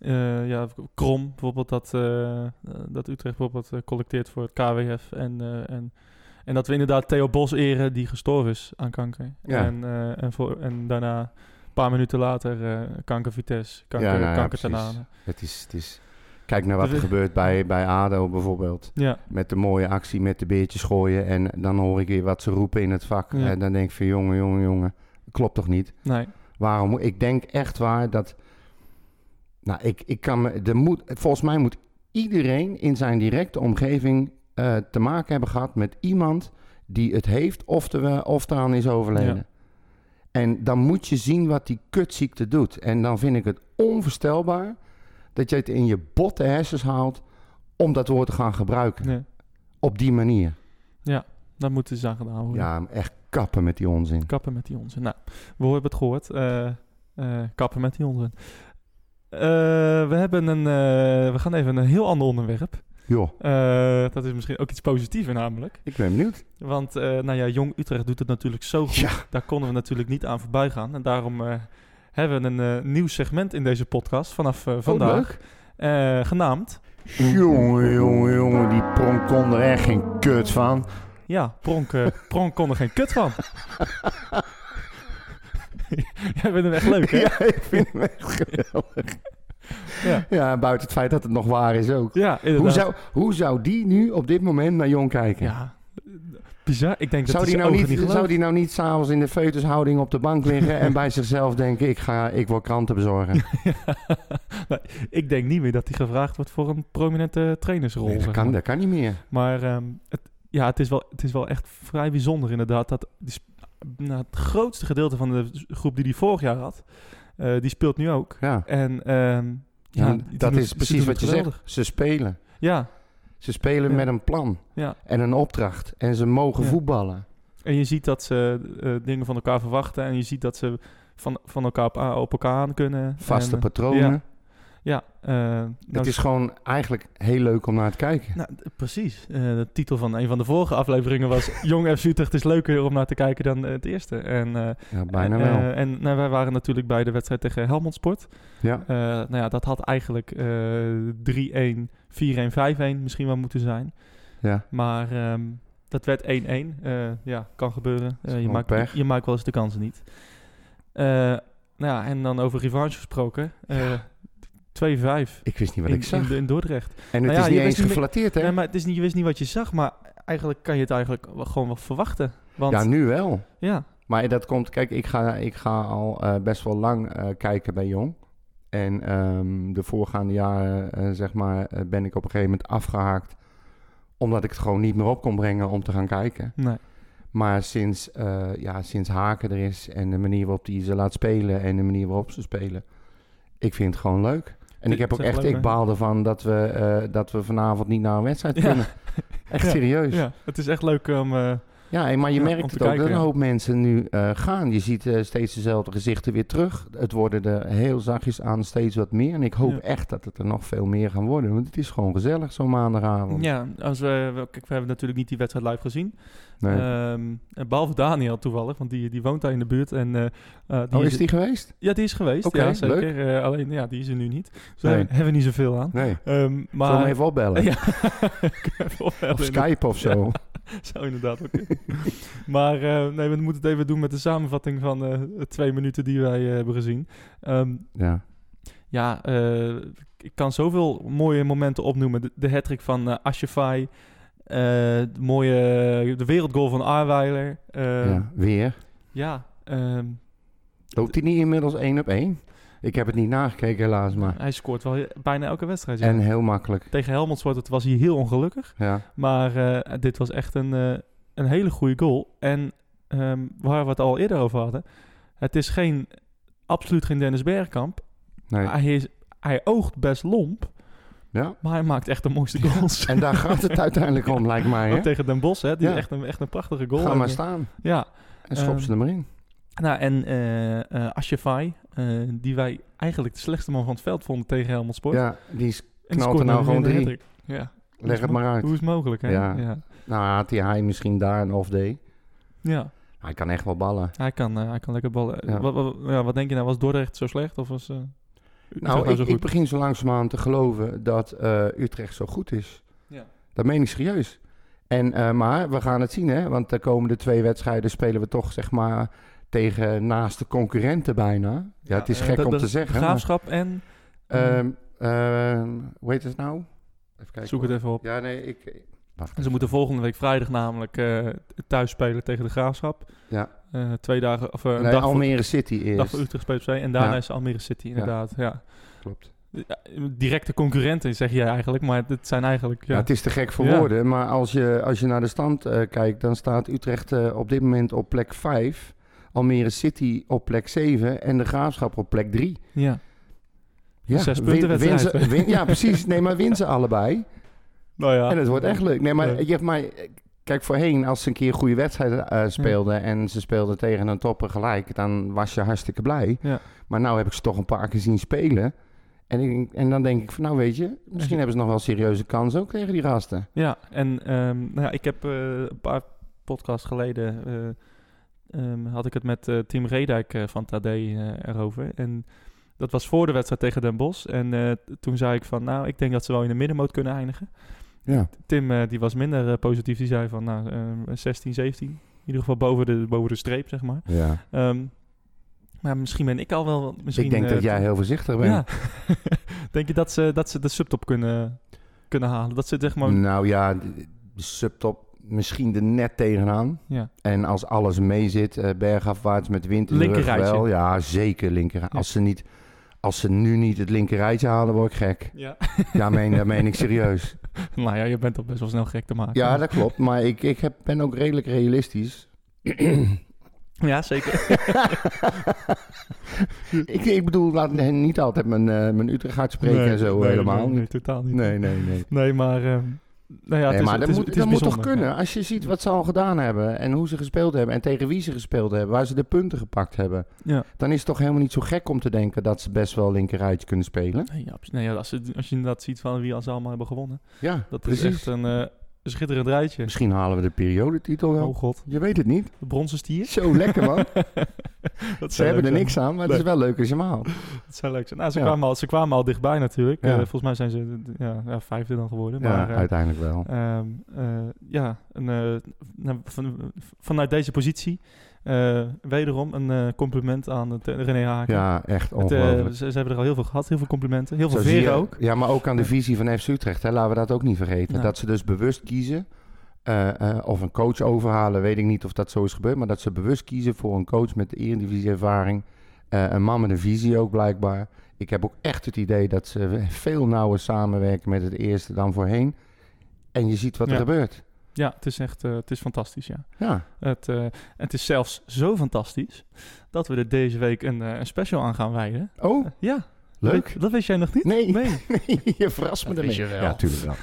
eh, ja, krom, bijvoorbeeld dat, eh, dat Utrecht bijvoorbeeld eh, collecteert voor het KWF. En, en, en dat we inderdaad Theo Bos eren die gestorven is aan kanker. Ja. En, en, voor, en daarna, een paar minuten later, kanker Vitesse, kanker, Ja, nou ja, kanker. Tanane. Het is, het is... Kijk naar wat er We- gebeurt bij, bij ADO bijvoorbeeld. Ja, Met de mooie actie met de beertjes gooien. En dan hoor ik weer wat ze roepen in het vak. Ja. En dan denk ik van jongen, jongen, jongen. Klopt toch niet? nee. Waarom? Ik denk echt waar dat... Nou, ik, ik kan me... Er moet, volgens mij moet iedereen in zijn directe omgeving eh, te maken hebben gehad met iemand die het heeft of, te, of eraan is overleden. Ja. En dan moet je zien wat die kutziekte doet. En dan vind ik het onvoorstelbaar dat je het in je botte hersens haalt om dat woord te gaan gebruiken. nee. Op die manier. Dat moeten ze aan gedaan worden. Ja, echt kappen met die onzin. Kappen met die onzin. Nou, we hebben het gehoord. Eh, eh, kappen met die onzin. Eh, we hebben een... eh, we gaan even een heel ander onderwerp. Joh, Eh, dat is misschien ook iets positiever namelijk. ik ben benieuwd. Want nou ja, Jong Utrecht doet het natuurlijk zo goed. Ja. Daar konden we natuurlijk niet aan voorbij gaan. En daarom hebben we een nieuw segment in deze podcast vanaf eh, vandaag. genaamd... Jongen, jongen, jongen, die pronk kon er echt geen kut van. Ja, Pronk, Pronk kon er geen kut van. Jij vindt hem echt leuk, hè? Ja, ik vind hem echt geweldig. Ja. Ja, buiten het feit dat het nog waar is ook. Ja, inderdaad. Hoe zou, hoe zou die nu op dit moment naar Jong kijken? Ja, bizar. Ik denk dat Zou hij die, nou niet, niet zou die nou niet s'avonds in de feutushouding op de bank liggen en bij zichzelf denken, ik, ga, ik wil kranten bezorgen? Ik denk niet meer dat hij gevraagd wordt voor een prominente trainersrol. Nee, dat, zeg kan, dat kan niet meer. Maar ehm, het, ja, het is, wel, het is wel echt vrij bijzonder inderdaad. Dat die, nou, het grootste gedeelte van de groep die hij vorig jaar had, eh, die speelt nu ook. Ja, En ehm, ja, ja, die dat is precies wat je geweldig. zegt. Ze spelen. Ja, Ze spelen Ja. met een plan ja. en een opdracht. En ze mogen voetballen. En je ziet dat ze eh, dingen van elkaar verwachten. En je ziet dat ze van, van elkaar op, op elkaar aan kunnen. Vaste En, eh, patronen. Ja, nou, het is gewoon eigenlijk heel leuk om naar te kijken. Nou, precies. Eh, de titel van een van de vorige afleveringen was... Jong FC Utrecht is leuker om naar te kijken dan eh, het eerste. En, eh, Ja, bijna en, wel. en nou, wij waren natuurlijk bij de wedstrijd tegen Helmond Sport. ja. Nou ja, dat had eigenlijk eh 3-1, 4-1, 5-1 misschien wel moeten zijn. ja. Maar ehm, dat werd 1-1. Eh, ja, kan gebeuren. Je, maakt, pech. je maakt wel eens de kansen niet. Nou ja, en dan over revanche gesproken. Eh 2-5 Ik wist niet wat in, ik zag. in, in Dordrecht. en het Nou ja, is niet eens geflatteerd, hè? Nee, maar het is niet, je wist niet wat je zag, maar eigenlijk kan je het eigenlijk gewoon wel verwachten. Want Ja, nu wel. ja, Maar dat komt, kijk, ik ga, ik ga al eh, best wel lang eh, kijken bij Jong. En ehm, de voorgaande jaren, eh, zeg maar, ben ik op een gegeven moment afgehaakt. Omdat ik het gewoon niet meer op kon brengen om te gaan kijken. nee. Maar sinds, ja, sinds Haken er is en de manier waarop hij ze laat spelen en de manier waarop ze spelen. Ik vind het gewoon leuk. En ik heb ook echt, ik hè? baal ervan dat we, eh, dat we vanavond niet naar een wedstrijd kunnen. Echt serieus. Ja, Ja, het is echt leuk om... en, maar je Ja, merkt het ook dat een ja. hoop mensen nu eh, gaan. Je ziet eh, steeds dezelfde gezichten weer terug. Het worden er heel zachtjes aan steeds wat meer. En ik hoop Ja. echt dat het er nog veel meer gaan worden. Want het is gewoon gezellig zo'n maandagavond. ja, als we, we- kijk, we hebben natuurlijk niet die wedstrijd live gezien. Nee. Ehm, behalve Daniel toevallig, want die, die woont daar in de buurt. En, eh, die oh, is die geweest? Ja, die is geweest. Oké, ja, zeker. Eh, alleen, ja, die is er nu niet. Dus daar hebben we niet zoveel aan. Nee. Ehm, maar... We hem even opbellen? Ja. Even opbellen, Of Skype of zo. Zou inderdaad ook kunnen. maar eh, nee, we moeten het even doen met de samenvatting van eh, de twee minuten die wij eh, hebben gezien. Ehm, Ja. ja, ik kan zoveel mooie momenten opnoemen. De, de hat-trick van eh, de mooie, de wereldgoal van Arweiler. ja. Weer. ja ehm, Loopt hij niet inmiddels één op één? Ik heb het niet nagekeken helaas, maar... hij scoort wel bijna elke wedstrijd. ja. En heel makkelijk. Tegen Helmond Sport was hij heel ongelukkig. Ja. Maar eh, dit was echt een, eh, een hele goede goal. En ehm, waar we het al eerder over hadden. Het is geen, absoluut geen Dennis Bergkamp. Nee. Hij, is, hij oogt best lomp. Ja. Maar hij maakt echt de mooiste goals. En daar gaat het uiteindelijk om, lijkt mij. Hè? tegen Den Bosch, hè? Die Ja. is echt een, echt een prachtige goal. Ga maar staan. Ja, En schop Ehm, ze er maar in. nou en eh Ashafai, eh, die wij eigenlijk de slechtste man van het veld vonden tegen Helmond Sport. Ja, die is, knalt er nou gewoon drie. Ja. Leg het maar uit. Hoe is het mogelijk, hè? Ja. ja. Nou had hij, misschien daar een off day. Ja. Hij kan echt wel ballen. Hij kan, eh, hij kan lekker ballen. Ja. Wat, wat, ja, wat denk je nou? Was Dordrecht zo slecht? Of was Utrecht Nou, nou ik, begin zo langzamerhand te geloven dat Utrecht zo goed is. Ja. Dat meen ik serieus. En, maar we gaan het zien, hè? Want de komende twee wedstrijden spelen we toch, zeg maar, tegen naaste concurrenten bijna. Ja, het is eh, gek de- om de te zeggen. maar- Graafschap en... Ehm, ehm, hoe heet het nou? Even kijken. zoek het even op. Ja, nee, ik... Wacht En ze moeten volgende week vrijdag namelijk eh, thuis spelen tegen de Graafschap. Ja. Eh, twee dagen, of eh, een Nee, dag, voor, Almere City eerst. dag voor Utrecht. En daarna Ja. is Almere City inderdaad. Ja. Klopt. Directe concurrenten zeg je eigenlijk, maar het zijn eigenlijk... Ja. Ja, het is te gek voor woorden, maar als je, als je naar de stand eh, kijkt, dan staat Utrecht eh, op dit moment op plek 5, Almere City op plek 7 en de Graafschap op plek 3. ja. Ja, Zes punten win wedstrijd. ze- win- ja, precies. Nee, maar win ze allebei. Nou ja. En het wordt echt leuk. Nee, maar, je hebt maar kijk, voorheen, als ze een keer een goede wedstrijd eh, speelden en ze speelden tegen een topper gelijk, dan was je hartstikke blij. Ja. Maar nou heb ik ze toch een paar keer zien spelen. En, ik, en dan denk ik van, nou weet je, misschien hebben ze nog wel serieuze kans ook tegen die gasten. Ja, en ehm, nou ja, ik heb eh, een paar podcasts geleden eh, ehm, had ik het met eh, Tim Redijk eh, van Tadé eh, erover. En dat was voor de wedstrijd tegen Den Bosch. En toen zei ik van, nou, ik denk dat ze wel in de middenmoot kunnen eindigen. Ja. Tim die was minder positief. Die zei van, nou, ehm, 16, 17. In ieder geval boven de, boven de streep, zeg maar. ja. Ehm, maar misschien ben ik al wel... Misschien, ik denk dat jij heel voorzichtig bent. Ja. denk je dat ze, dat ze de subtop kunnen, kunnen halen? Dat ze zeg maar... Nou ja, de subtop misschien er net tegenaan. Ja. En als alles mee zit, eh, bergafwaarts met wind in Linkerrijtje. wel. Ja, zeker linker. Ja. Als, ze niet, als ze nu niet het linkerrijtje halen, word ik gek. Ja. Ja, meen, dat meen ik serieus. nou ja, je bent toch best wel snel gek te maken. Ja, dat klopt. Maar ik, ik heb, ben ook redelijk realistisch. Ja, zeker. ik, ik bedoel, laat niet altijd mijn, eh mijn Utrecht spreken Nee, en zo nee, helemaal Nee, totaal niet. Nee, nee, nee. Nee, maar... ehm, nou ja, het nee, is, maar dat, is, moet, dat moet toch kunnen? Als je ziet wat ze al gedaan hebben en hoe ze gespeeld hebben en tegen wie ze gespeeld hebben, waar ze de punten gepakt hebben, Ja. dan is het toch helemaal niet zo gek om te denken dat ze best wel linkerrijtje kunnen spelen. Nee, ja, nee, als, je, als je inderdaad ziet van wie ze allemaal hebben gewonnen. Ja, Dat precies. is echt een eh, schitterend rijtje. Misschien halen we de periodetitel wel. Oh god, Je weet het niet. de bronzen stier. Zo lekker man. dat ze hebben er niks aan, maar het is wel leuk als je hem haalt. Dat zou leuk zijn. Nou, ze, Ja. kwamen al, ze kwamen al dichtbij natuurlijk. Ja. Eh, volgens mij zijn ze ja, ja, vijfde dan geworden. Ja, maar, eh, uiteindelijk wel. Ehm, eh, ja, een, nou, van, vanuit deze positie eh, wederom een eh, compliment aan het, eh, René Haken. Ja, echt Het, ongelooflijk. ze, ze hebben er al heel veel gehad, heel veel complimenten, heel veel veren ook. Ja, maar ook aan de visie van FC Utrecht. Hè, laten we dat ook niet vergeten. Ja. Dat ze dus bewust kiezen of een coach overhalen, weet ik niet of dat zo is gebeurd. Maar dat ze bewust kiezen voor een coach met de eredivisie-ervaring. Eh, een man met een visie ook blijkbaar. Ik heb ook echt het idee dat ze veel nauwer samenwerken met het eerste dan voorheen. En je ziet wat er Ja. gebeurt. Ja, het is echt eh, het is fantastisch, ja. Ja, Het, eh, het is zelfs zo fantastisch dat we er deze week een, eh, een special aan gaan wijden. oh, ja, leuk. Dat, dat wist jij nog niet? Nee, Nee. nee, je verrast me ermee. Ja, tuurlijk wel.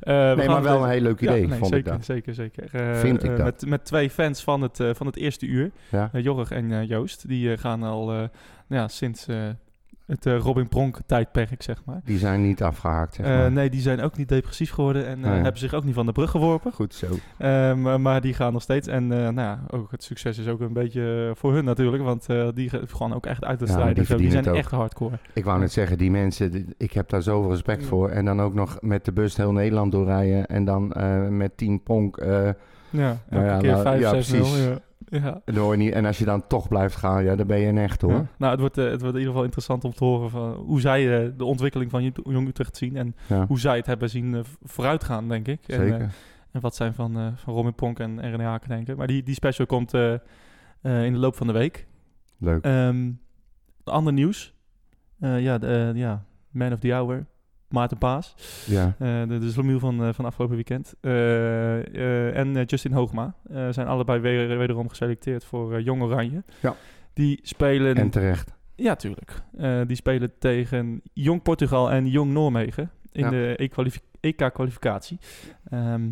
Eh, we Nee, maar wel een heel leuk idee, ja, nee, vond zeker, ik dat. Zeker, zeker. Eh, Vind ik dat. Met, met twee fans van het, eh, van het eerste uur, Ja. Jorg en eh, Joost. Die eh, gaan al eh, ja, sinds eh, het eh, Robin Pronk tijdperk, zeg maar. Die zijn niet afgehaakt, zeg Eh, maar. nee, die zijn ook niet depressief geworden en eh, hebben zich ook niet van de brug geworpen. Goed zo. Eh, maar, maar die gaan nog steeds. En nou ja, ook het succes is ook een beetje voor hun natuurlijk. Want die gewoon ook echt uit de Ja, strijd. die die zijn echt hardcore. Ik wou net zeggen, die mensen, die- ik heb daar zoveel respect Ja. voor. En dan ook nog met de bus heel Nederland doorrijden. En dan met Team Ponk. eh, Ja, elke Nou ja, keer nou, 5, ja, 6 0. Ja. Niet, en als je dan toch blijft gaan, ja, dan ben je een echt hoor. Ja. Nou, het wordt, eh, het wordt in ieder geval interessant om te horen van hoe zij eh, de ontwikkeling van Jong Utrecht zien. En Ja, hoe zij het hebben zien eh, vooruitgaan, denk ik. En, zeker. eh, en wat zijn van, van Robin Ponk en René Haken denken. Maar die, die special komt in de loop van de week. Leuk. Ehm ander nieuws. Ja, de, ja, Man of the Hour. Maarten Paas. ja. Eh, de, de van, eh, van afgelopen weekend. Eh, en Justin Hoogma. zijn allebei weer, wederom geselecteerd voor Jong Oranje. Ja. Die spelen... En terecht. Ja, tuurlijk. Die spelen tegen Jong Portugal en Jong Noorwegen in Ja. de EK-kwalificatie. Ehm,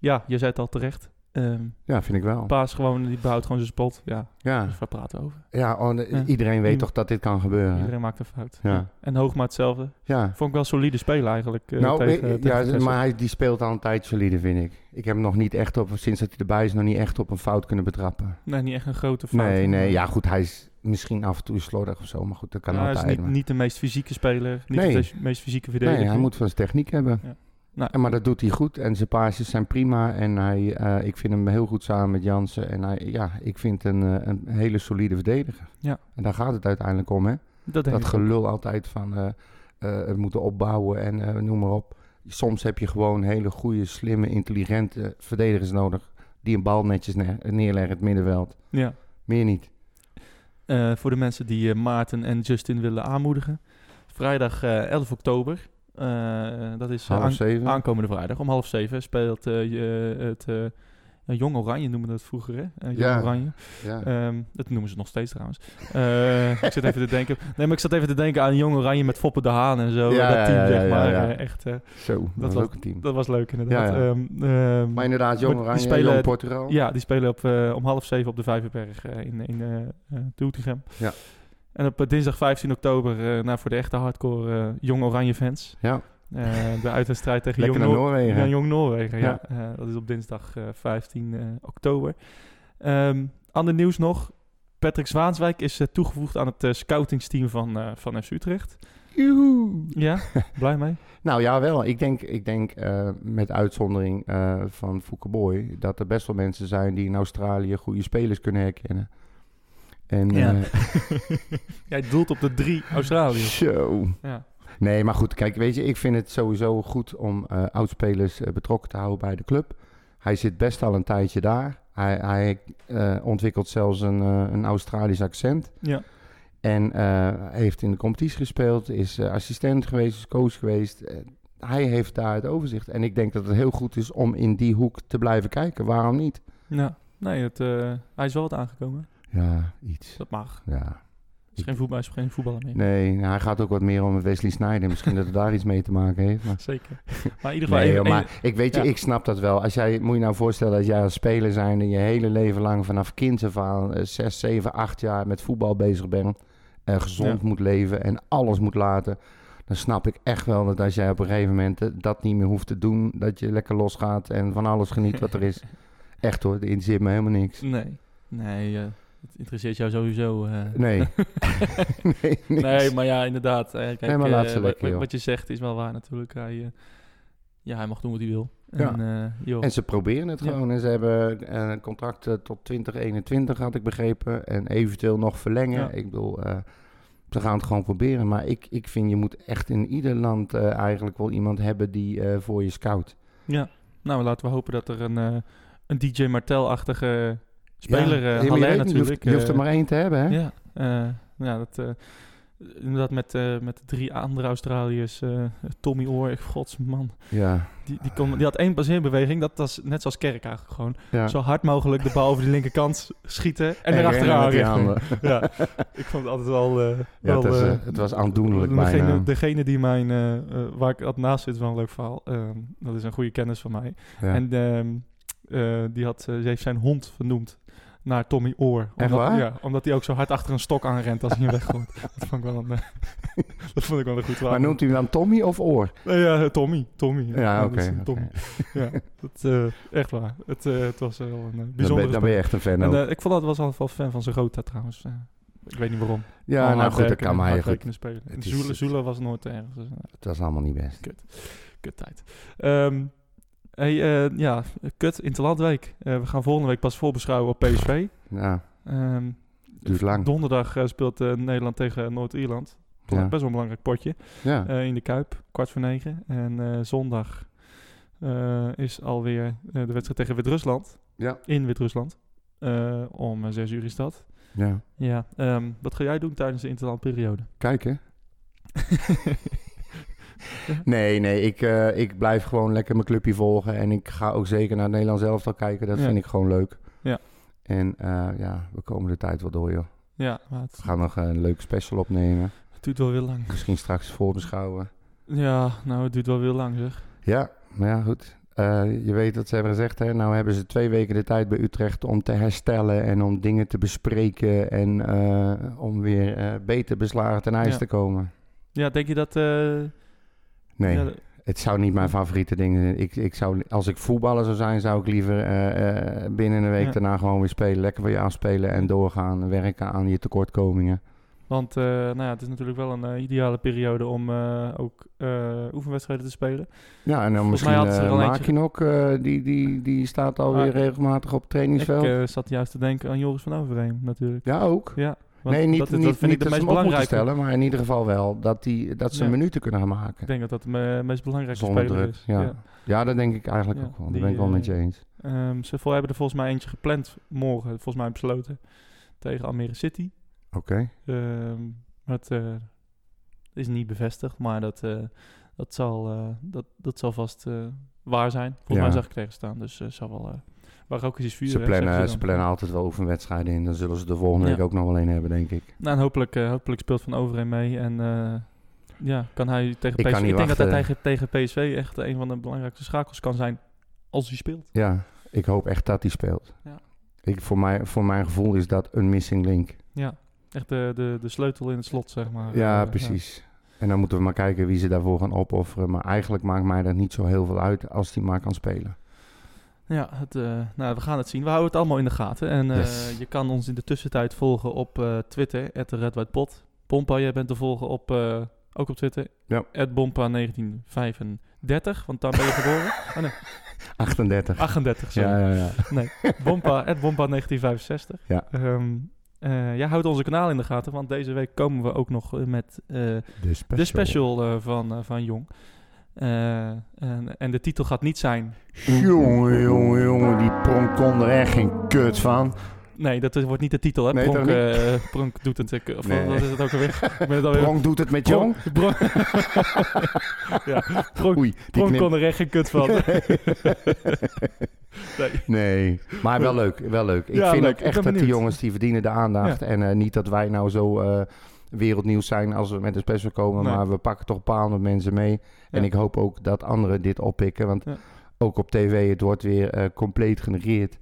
ja, je zei het al terecht. Ehm, Ja, vind ik wel. Paas gewoon, die behoudt gewoon zijn spot. Ja, Ja, dus waar praten over? ja, oh, Ja. iedereen weet Iem- toch dat dit kan gebeuren. Iedereen maakt een fout. Ja. En Hoogma hetzelfde. Ja. Vond ik wel solide spelen eigenlijk. eh, nou, tegen, weet- tegen ja, maar hij, die speelt al een tijd solide, vind ik. Ik heb hem nog niet echt op, sinds dat hij erbij is, nog niet echt op een fout kunnen betrappen. Nee, niet echt een grote fout. Nee, nee, ja goed, hij is misschien af en toe slordig of zo, maar goed, dat kan Ja, hij is altijd. niet, niet de meest fysieke speler. Niet Nee. de meest- meest fysieke verdediger. Nee, hij moet van zijn techniek hebben. Ja. Nou, En, maar dat doet hij goed en zijn paasjes zijn prima. En hij, eh, ik vind hem heel goed samen met Jansen. En hij, ja, ik vind een, eh, een hele solide verdediger. Ja. En daar gaat het uiteindelijk om, hè? dat ook. gelul altijd van eh, het moeten opbouwen en noem maar op. Soms heb je gewoon hele goede, slimme, intelligente verdedigers nodig. Die een bal netjes neer- neerleggen in het middenveld. Ja. Meer niet. Voor de mensen die Maarten en Justin willen aanmoedigen. Vrijdag eh, 11 oktober. Eh, dat is eh, Half aan- zeven. aankomende vrijdag om half zeven speelt eh, je, het ja, Jong Oranje noemen we dat vroeger, hè? Eh, Jong Ja. Oranje. Ja. Ehm, dat noemen ze nog steeds trouwens. Eh, ik zit even te denken. Nee, maar ik zat even te denken aan Jong Oranje met Foppe de Haan en zo. Ja, dat team, zeg maar. ja. Echt, Zo, dat, was- was team. dat was leuk inderdaad. Ehm, Maar inderdaad, Jong die Oranje, spelen- Jong Portugal. ja, die spelen op, om half zeven op de Vijverberg in, in Doetinchem. Ja. En op eh, dinsdag 15 oktober, nou, voor de echte hardcore eh, Jong Oranje fans. Ja, de uitwedstrijd tegen Jong Noor- Noorwegen. ja, Jong Noorwegen, ja. Ja. Dat is op dinsdag eh, 15 eh, oktober. Ehm ander nieuws nog. Patrick Zwaanswijk is toegevoegd aan het scoutingsteam van, van FC Utrecht. Joehoe. Ja, blij mee? Nou ja, wel. Ik denk, ik denk met uitzondering van Fouke Boy... dat er best wel mensen zijn die in Australië goede spelers kunnen herkennen. En Ja. eh, Jij doelt op de drie Australiërs. zo... Ja. Nee, maar goed, kijk, weet je, ik vind het sowieso goed om eh oudspelers eh, betrokken te houden bij de club. Hij zit best al een tijdje daar. Hij, hij ontwikkelt zelfs een, een Australisch accent. ja. En heeft in de competitie gespeeld, is assistent geweest, is coach geweest. Hij heeft daar het overzicht. En ik denk dat het heel goed is om in die hoek te blijven kijken. Waarom niet? Ja. Nee, het, hij is wel wat aangekomen. Ja, iets. Dat mag. Ja. Is geen voetbal, is geen voetballer meer. Nee, nou, hij gaat ook wat meer om Wesley Sneijder. Misschien dat het daar iets mee te maken heeft. Maar... Zeker. Maar in ieder geval... Nee, maar ik weet je, ja. ik snap dat wel. Als jij, moet je nou voorstellen dat jij als speler zijn en je hele leven lang vanaf kind af aan, eh, zes, zeven, acht jaar met voetbal bezig bent, en gezond Ja. moet leven en alles moet laten, dan snap ik echt wel dat als jij op een gegeven moment eh, dat niet meer hoeft te doen, dat je lekker losgaat en van alles geniet wat er is. Echt hoor, er interesseert me helemaal niks. Nee. Nee, eh, het interesseert jou sowieso. eh. Nee. nee, nee, maar ja, inderdaad. eh, kijk, Nee, maar laat eh, ze wat- lekker, joh. Wat je zegt is wel waar natuurlijk. Hij, ja, hij mag doen wat hij wil. Ja. En, joh. En ze proberen het Ja. gewoon. En ze hebben een contract tot 2021, had ik begrepen. En eventueel nog verlengen. Ja. Ik bedoel, ze gaan het gewoon proberen. Maar ik, ik vind, je moet echt in ieder land eigenlijk wel iemand hebben die voor je scout. ja. nou, laten we hopen dat er een, een DJ Martel-achtige speler, Ja, Haller je, hoeft, natuurlijk. je hoeft er eh, maar één te hebben, hè? Ja, eh, ja dat, inderdaad met, eh, met de drie andere Australiërs. eh, Tommy Oor, godsman. Ja, Die, die, kon, die had één baseerbeweging, dat was net zoals Kerk eigenlijk gewoon. ja. Zo hard mogelijk de bal over die linkerkant schieten en, En erachteraan richten. Ja, ik vond het altijd wel... Ja, wel het, is, het was aandoenlijk bijna. Degene, degene die mijn, waar ik had naast zit, is wel een leuk verhaal. Ehm, dat is een goede kennis van mij. Ja. En ehm, eh, die had, ze heeft zijn hond vernoemd naar Tommy Oor. Echt Omdat, waar? Ja, omdat hij ook zo hard achter een stok aanrent als hij hem weggooit. dat, vond ik wel een, eh, dat vond ik wel een goed verhaal. maar noemt u hem dan Tommy of Oor? Nee, ja, Tommy. Tommy. Ja, oké. is een oké. Tommy. Ja, dat, eh, echt waar. Het, eh, het was wel een eh, Dan, bijzondere ben, je echt een fan En eh, ik vond dat was altijd wel fan van zijn Rota trouwens. Eh, ik weet niet waarom. ja, Al nou goed, dat werken kan maar werken spelen. Zula, Zula was nooit ergens. Dus, eh, Het was allemaal niet best. kut tijd. Ehm, hey, eh, ja, kut, Interlandweek. Eh we gaan volgende week pas voorbeschouwen op PSV. Ja, duurt lang. Donderdag eh, speelt Nederland tegen Noord-Ierland. Ja. Best wel een belangrijk potje. Ja. in de Kuip, kwart voor negen. En zondag is alweer de wedstrijd tegen Wit-Rusland. Ja. In Wit-Rusland. Om zes uur is dat. ja. Ja, ehm, wat ga jij doen tijdens de interlandperiode? Kijken. Nee, nee, ik, eh, ik blijf gewoon lekker mijn clubje volgen. En ik ga ook zeker naar het Nederlands elftal kijken. Dat Ja. vind ik gewoon leuk. Ja. En eh, ja, we komen de tijd wel door, joh. ja, het, We gaan nog een leuke special opnemen. het duurt wel weer lang. Misschien straks voorbeschouwen. Ja, nou, het duurt wel weer lang zeg. Ja, maar ja, goed. Eh, je weet wat ze hebben gezegd, hè? Nou hebben ze twee weken de tijd bij Utrecht om te herstellen en om dingen te bespreken en om weer beter beslagen ten ijs Ja. te komen. Ja, denk je dat... Nee, ja, het zou niet mijn favoriete ding zijn. Ik, ik zou, als ik voetballer zou zijn, zou ik liever eh, eh, binnen een week Ja. daarna gewoon weer spelen. Lekker voor je afspelen en doorgaan. Werken aan je tekortkomingen. want eh, nou ja, het is natuurlijk wel een ideale periode om ook oefenwedstrijden te spelen. Ja, en dan Volgens misschien uh, eh, die, die, die staat alweer Ah, regelmatig op het Ik trainingsveld. eh, zat juist te denken aan Joris van Overheem natuurlijk. ja, ook. Ja, want nee, niet, dat, niet, dat vind niet ik meest hem op moeten belangrijke. stellen, maar in ieder geval wel dat, die, dat ze Ja. minuten kunnen gaan Ik maken. denk dat dat de me- meest belangrijke Zonder speler druk, is. ja. Ja, dat denk ik eigenlijk Ja, ook wel. Daar ben ik wel met je eh, eens. Ehm, ze hebben er volgens mij eentje gepland morgen, volgens mij besloten, tegen Almere City. Oké. Ehm het eh, is niet bevestigd, maar dat, eh, dat, zal, dat, dat zal vast waar zijn. Volgens mij zag ik tegen staan, dus zal wel... waar ook eens vuur. Ze plannen, ze plannen altijd wel oefenwedstrijden in. Dan zullen ze de volgende Ja. week ook nog wel een hebben, denk ik. Nou, en hopelijk, eh, hopelijk speelt Van Overheem mee en eh, ja, kan hij tegen Ik PSV... ik denk dat hij tegen PSV echt een van de belangrijkste schakels kan zijn als hij speelt. Ja, ik hoop echt dat hij speelt. Ja. Ik, voor, mij, voor mijn gevoel is dat een missing link. Ja, echt de, de, de sleutel in het slot, zeg maar. Ja, Eh, precies. En dan moeten we maar kijken wie ze daarvoor gaan opofferen. Maar eigenlijk maakt mij dat niet zo heel veel uit als hij maar kan spelen. Ja, het, eh, nou, we gaan het zien. We houden het allemaal in de gaten. En eh, Yes. je kan ons in de tussentijd volgen op eh, Twitter, @redwhitepot. Pompa, jij bent te volgen op, ook op Twitter, Ja. @bompa1935, want daar ben je geboren. Oh nee, 38. 38, sorry. ja, ja, ja. Bompa, @bompa1965. Ja. Ehm, eh, jij houdt onze kanaal in de gaten, want deze week komen we ook nog met De special. de special van, van Jong. Eh, en, en de titel gaat niet zijn Jongen, jongen, jongen. Die pronk kon er echt geen kut van. Nee, dat wordt niet de titel, hè? Nee, Pronk, Pronk doet het. Of Nee. wat is het ook alweer? Ik ben het alweer. Pronk doet het met Jong. Pronk, ja, Pronk, Oei, Pronk knip- kon er echt geen kut van. nee. Nee, maar wel leuk, wel leuk. Ik Ja, vind leuk. ook Ik echt dat die jongens die verdienen de aandacht. En eh, niet dat wij nou zo wereldnieuws zijn als we met een special komen. Nee. Maar we pakken toch honderd mensen mee. En Ja. ik hoop ook dat anderen dit oppikken. Want Ja. ook op tv, het wordt weer eh, compleet genegeerd.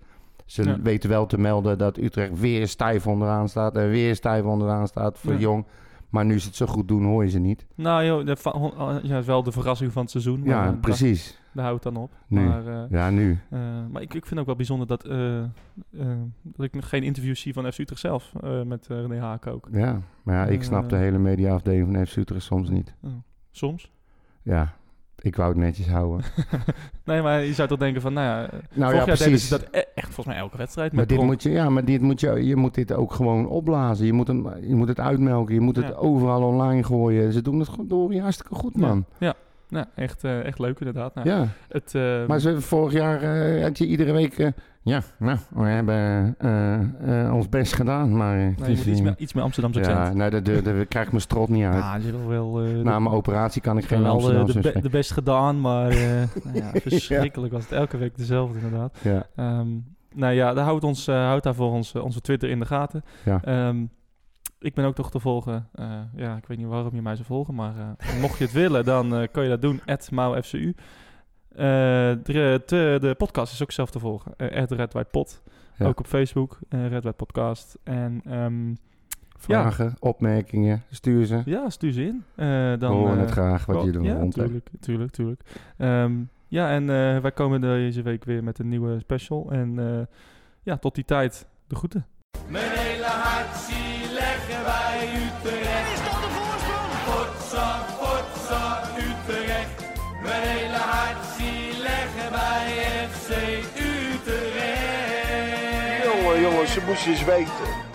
Ze Ja. weten wel te melden dat Utrecht weer stijf onderaan staat. En weer stijf onderaan staat voor. Jong. Maar nu ze het zo goed doen, hoor je ze niet. Nou joh, de, hon- uh, ja, wel de verrassing van het seizoen. maar, Ja, eh, precies. Daar, houdt dan op. Nu. Maar, eh, Ja, nu. eh, maar ik, ik vind ook wel bijzonder dat, eh, dat ik nog geen interviews zie van FC Utrecht zelf. met René Haak ook. Ja, maar ja, ik snap de hele mediaafdeling van FC Utrecht soms niet. Soms. Ja, ik wou het netjes houden. Nee, maar je zou toch denken van, nou ja... Nou ja, precies. dat e- echt volgens mij elke wedstrijd. Maar dit moet je, ja, maar dit moet je, je moet dit ook gewoon opblazen. Je moet, hem, je moet het uitmelken. Je moet het overal online gooien. Ze doen het gewoon door hartstikke goed, man. Ja, Nou, echt, eh, echt leuk inderdaad. Nou, Ja, het, eh, maar ze, vorig jaar eh, had je iedere week... eh, ja, nou, we hebben ons best gedaan, maar... nee, is, iets meer, iets meer Amsterdamse Ja, accent. nee, daar daar- daar krijg ik mijn strot niet uit. Ja, hebt wel... de- Na mijn operatie kan ik geen wel de, Amsterdamse de, be- de best gedaan, maar nou ja, verschrikkelijk was het elke week dezelfde inderdaad. Ja, Ehm, nou ja, daar houdt, ons, houdt daarvoor ons, onze Twitter in de gaten. ja. Ehm, ik ben ook toch te volgen. eh, ja, ik weet niet waarom je mij zou volgen, maar eh, mocht je het willen, dan eh, kan je dat doen. @mauFCU. Eh, de, de, de podcast is ook zelf te volgen. Uh, Red White Pot. Ja. Ook op Facebook. eh Red White Podcast. En ehm, Vragen, opmerkingen, stuur ze. ja, stuur ze in. Eh, We dan, horen het graag wat doet Ja, rond. tuurlijk, tuurlijk, tuurlijk. Ehm, ja, en eh, wij komen deze week weer met een nieuwe special. En eh, ja, tot die tijd, de groeten. Mijn hele hart Utrecht. Is dat de voorsprong? Potsa, potsa, Utrecht. Mijn hele hart zie leggen wij FC Utrecht. Jongen, jongens, ze moesten eens weten.